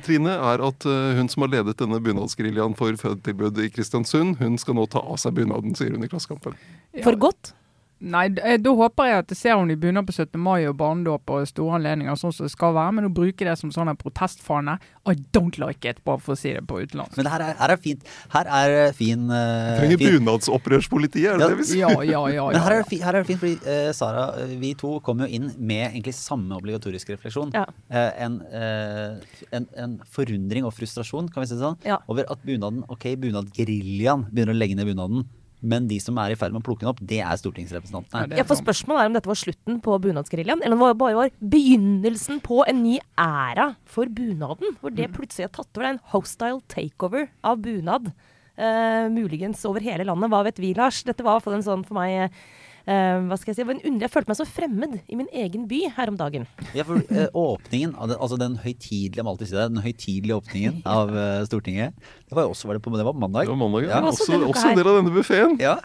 Trine, er at eh, hun som har ledet denne bunadsgeriljaen for fødetilbud i Kristiansund, hun skal nå ta av seg bunaden, sier hun i Klassekampen. For godt. Nei, eh, da håper jeg at jeg ser henne i bunad på 17. mai og barnedåp og store anledninger, sånn som det skal være. Men å bruke det som sånn en protestfane, I don't like it, bare for å si det på utenlandsk. Men her er, her er fint. Her er eh, fin, uh, Trenger fin bunadsopprørspoliti, er det Ja. det vi sier? Ja, ja, ja. Men her er det fint, her er det fint fordi uh, Sara, vi to kom jo inn med egentlig samme obligatoriske refleksjon. Ja. Uh, en, uh, en, en forundring og frustrasjon, kan vi si det sånn, Ja. over at bunaden, ok, bunadgeriljaen begynner å legge ned bunaden, men de som er i ferd med å plukke den opp, det er stortingsrepresentantene. Ja, for Spørsmålet er om dette var slutten på bunadsgeriljaen, eller om det bare var begynnelsen på en ny æra for bunaden. Hvor det plutselig har tatt over. Det er en hostile takeover av bunad. Uh, muligens over hele landet. Hva vet vi, Lars? Dette var i hvert fall en sånn for meg eh, hva skal Jeg si, det var en under, Jeg følte meg så fremmed i min egen by her om dagen. Ja, for eh, åpningen, altså den høytidelige, jeg må alltid si det, den høytidelige åpningen av eh, Stortinget, det var jo også, var det på, det var mandag? Det var mandag, ja. Ja. Også Også, også en del av denne buffeen. Ja.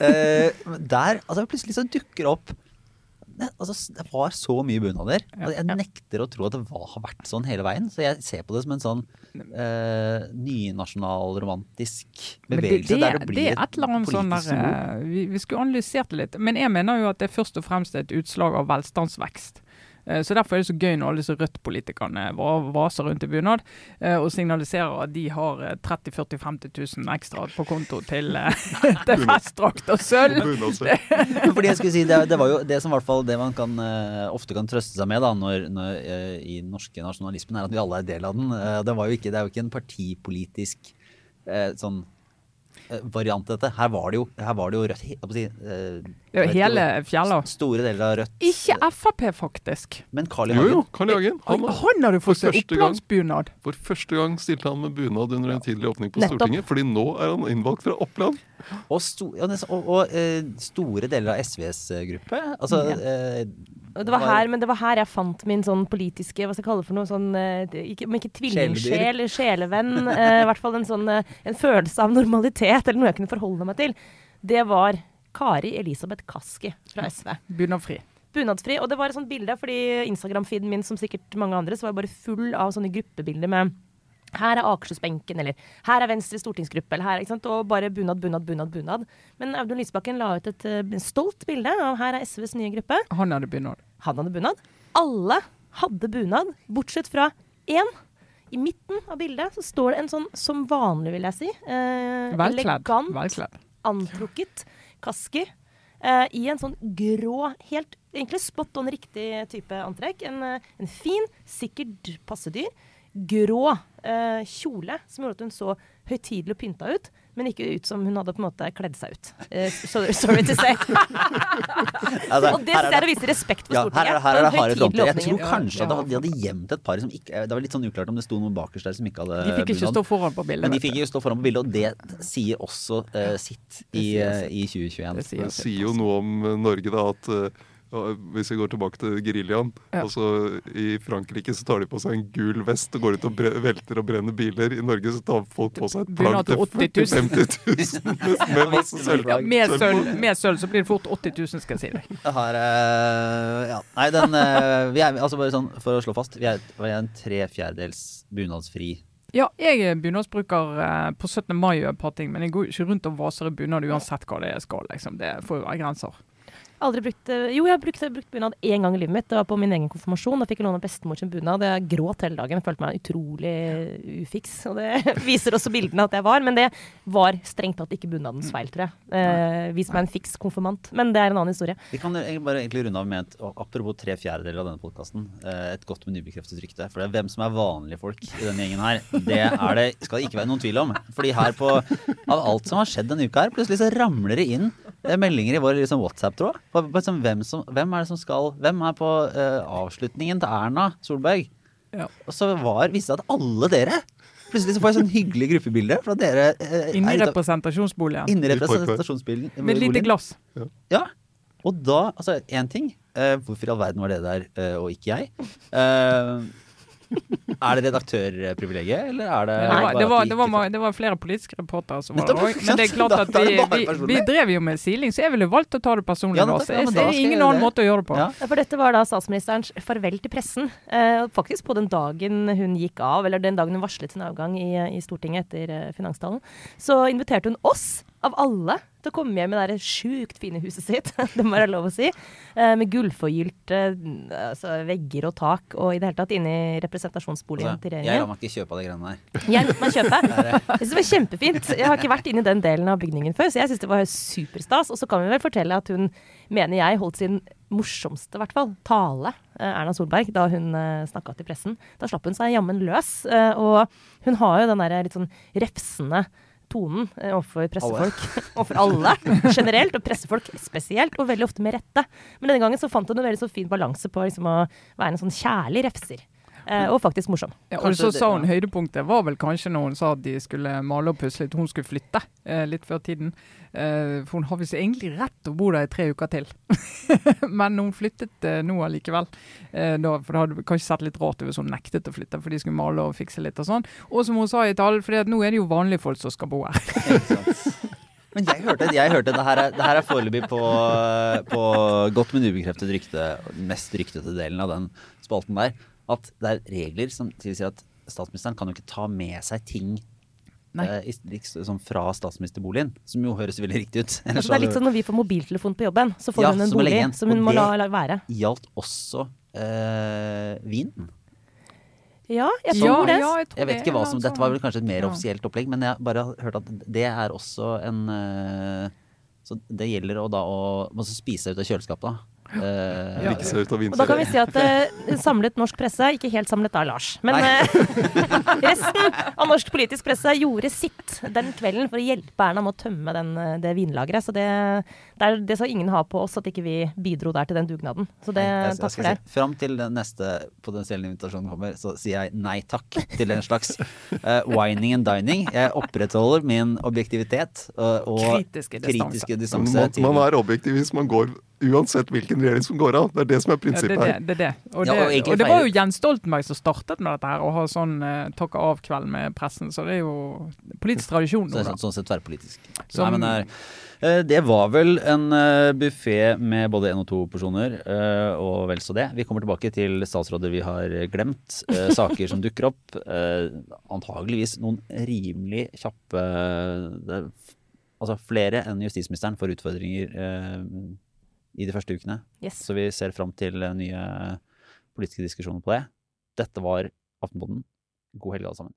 Eh, der, altså plutselig så dukker opp altså, det var så mye bunader. Og Jeg nekter å tro at det var, har vært sånn hele veien. Så jeg ser på det som en sånn eh, nynasjonalromantisk bevegelse. det, det, der det blir det er et eller annet sånn der, eh, vi, vi skulle analysert det litt. Men jeg mener jo at det først og fremst er et utslag av velstandsvekst. Eh, Så Derfor er det så gøy når alle disse Rødt-politikerne vaser rundt i bunad eh, og signaliserer at de har eh, 30 40 50 000 ekstra på konto til, eh, til festdrakt og sølv. Fordi jeg skulle si, det, det var jo det som hvert fall det man kan, ofte kan trøste seg med da, når, når, i den norske nasjonalismen, er at vi alle er del av den. Det, var jo ikke, det er jo ikke en partipolitisk sånn variant av dette. Her var det jo, her var det jo Rødt. jeg si, eh, Ja, hele fjella. Store deler av Rødt. Ikke Frp, faktisk. Men Carl I. Jo, jo, Carl I. Hagen. Han, Han, hadde fått seg første opplandsbunad. for første gang stilte han med bunad under en tidlig åpning på Nettopp. Stortinget. Fordi nå er han innvalgt fra Oppland. Og, sto, og, og, og eh, store deler av SVs gruppe. Altså, eh, Og Det var her, men det var her jeg fant min sånn politiske Hva skal jeg kalle det for noe sånn eh, ikke, Om ikke tvillingsjel, sjelevenn. eh, I hvert fall en sånn eh, en følelse av normalitet, eller noe jeg kunne forholde meg til. Det var Kari Elisabeth Kaski fra SV. Bunadfri. Bunadfri. Og det var et sånt bilde, fordi Instagram-feeden min, som sikkert mange andre, så var bare full av sånne gruppebilder med her er Akershus-benken, eller her er Venstre stortingsgruppe, eller her, ikke sant? og bare bunad, bunad, bunad. bunad. Men Audun Lysbakken la ut et uh, stolt bilde av her er SVs nye gruppe. Han hadde bunad. Han hadde bunad. Alle hadde bunad, bortsett fra én. I midten av bildet så står det en sånn som vanlig, vil jeg si. Eh, Velkledd. elegant, Velkledd. antrukket kaski. eh, I en sånn grå, helt egentlig spot on riktig type antrekk. En, en fin, sikkert passedyr, grå eh, kjole som gjorde at hun så høytidelig og pynta ut, men ikke ut som hun hadde på en måte kledd seg ut. Eh, sorry, sorry to say. altså, Og det syns jeg er å vise respekt for Ja, Stortinget. her er, her er det harde fronter. Jeg tror kanskje Ja, at de hadde gjemt et par som ikke Det var litt sånn uklart om det sto noen bakerst der som ikke hadde De fikk ikke stå foran på bildet. Men de fikk ikke stå foran på bildet, og det sier også uh, sitt i, eh, i 2021. Det sier Det sier jo noe om Norge, da, at ja, hvis vi går tilbake til geriljaen Ja. altså I Frankrike så tar de på seg en gul vest og går ut og bre velter og brenner biler. I Norge så tar folk på seg et plagg til til 80 000. 50 000 med, masse sølv. Ja, Med sølv sølv, med sølv så blir det fort 80 000, skal jeg si deg. Jeg har uh, Ja. Nei, den uh, vi er, altså bare sånn, For å slå fast, vi er, vi er en tre fjerdedels bunadsfri Ja, jeg er bunadsbruker eh, på 17. mai og et par ting, men jeg går ikke rundt og vaser i bunad uansett hva det skal. liksom. Det får jo være grenser. Aldri brukt eh, Jo, jeg har brukt, brukt bunad én gang i livet mitt. Det var på min egen konfirmasjon. Da fikk jeg låne bestemor sin bunad. Jeg gråt hele dagen. Jeg følte meg utrolig ufiks. Og det viser også bildene at jeg var. Men det var strengt tatt ikke bunadens feil, tror jeg. Eh, Vis meg en fiks konfirmant. Men det er en annen historie. Vi kan bare egentlig runde av med et apropos tre fjerdedeler av denne podkasten. Et godt, med nybekreftet rykte. For det er hvem som er vanlige folk i denne gjengen her, det er det skal det ikke være noen tvil om. Fordi her på Av alt som har skjedd denne uka her, plutselig så ramler det inn eh, meldinger i vår liksom, WhatsApp-tråd. Hvem, som- hvem er det som skal Hvem er på uh, avslutningen til Erna Solberg? Ja. Og så var, viste det at alle dere Plutselig så får jeg sånn hyggelig gruppebilde fra dere. eh, Inni representasjonsboligen. Inni representasjonsboligen representasjonsbilen. Med et lite glass. Ja. Og da, altså én ting. eh, hvorfor i all verden var det der, eh, og ikke jeg? Eh, er det redaktørprivilegiet, eller er det Det var, det, var, det, var, det var flere politiske reportere som var der òg. Men det er klart at vi, vi, vi drev jo med siling, så jeg ville valgt å ta det personlig. Ja, nettopp, Så ja, jeg ser ingen annen måte å gjøre det på. Ja. Ja, For dette var da statsministerens farvel til pressen. Eh, faktisk på den dagen hun gikk av, eller den dagen hun varslet sin avgang i, i Stortinget etter eh, finanstalen, så inviterte hun oss av alle til å komme hjem med det sjukt fine huset sitt, det må være lov å si. Eh, med gullforgylte altså, vegger og tak, og i det hele tatt inne i representasjonsboligen Altså, til jeg regjeringen. lar meg ikke kjøpe av de greiene der. Jeg lot meg kjøpe. Jeg synes det var kjempefint. Jeg har ikke vært inne i den delen av bygningen før, så jeg syns det var superstas. Og så kan vi vel fortelle at hun, mener jeg, holdt sin morsomste, i hvert fall, tale, eh, Erna Solberg, da hun uh, snakka til pressen. Da slapp hun seg jammen løs. eh, og hun har jo den der litt sånn refsende tonen eh, overfor pressefolk. overfor alle generelt, og pressefolk spesielt, og veldig ofte med rette. Men denne gangen så fant hun en veldig så fin balanse på liksom, å være en sånn kjærlig refser. Eh, og faktisk morsom. Ja, og så sa hun høydepunktet var vel kanskje når hun sa at de skulle male og pusse litt. Hun skulle flytte eh, litt før tiden. Eh, for hun har visst egentlig rett til å bo der i tre uker til. Men hun flyttet eh, nå allikevel. Eh, for det hadde kanskje sett litt rart ut hvis hun nektet å flytte, for de skulle male og fikse litt og sånn. Og som hun sa i talen, for nå er det jo vanlige folk som skal bo her. Men jeg hørte, jeg hørte det her er, det her er foreløpig på, på godt, men ubekreftet rykte, den mest ryktete delen av den spalten der, at det er regler som tilsier at statsministeren kan jo ikke ta med seg ting Nei. eh, i, liksom, fra statsministerboligen, som jo høres veldig riktig ut. Ellers det er litt sånn når vi får mobiltelefon på jobben, så får Ja, hun en bolig legge som hun må la, det- la være. gjaldt også eh, vinen. Ja, jeg Ja, tror det. ja, jeg, tror Jeg vet ikke hva som, Dette var vel sånn. kanskje et mer Ja. offisielt opplegg, men jeg bare har hørt at det er også en eh, Så det gjelder å da å spise ut av kjøleskapet. da. Eh, Ja. Av Og da kan vi si at uh, samlet norsk presse, ikke helt samlet da, Lars, men uh, resten av norsk politisk presse gjorde sitt den kvelden for å hjelpe Erna med å tømme den, eh, det vinlageret. Så det, det, er, det skal ingen ha på oss at ikke vi bidro der til den dugnaden. Så det, jeg- jeg takk skal for det. Si, fram til den neste potensielle invitasjonen kommer, så sier jeg nei takk til en slags eh, wining and dining. Jeg opprettholder min objektivitet og, og Kritiske distanse. kritiske distanse Man, man er objektiv hvis man går uansett hvilken regjering som går av. Det er det som er Ja, det prinsippet det. her. det, er det. Og, Ja, det, og og det var jo Jens Stoltenberg som startet med dette her, å ha sånn uh, takke av-kveld med pressen. Så det er jo politisk tradisjon. så det sånn, sånn sett tverrpolitisk. Som- Nei, men det, er, eh, det var vel en buffé med både én og to porsjoner, eh, og vel så det. Vi kommer tilbake til statsråder vi har glemt, eh, saker som dukker opp. eh, antageligvis noen rimelig kjappe det, Altså flere enn justisministeren får utfordringer eh, i de første ukene. Yes. Så vi ser fram til eh, nye politiske diskusjoner på det. Dette var Aftenpodden. God helg alle sammen.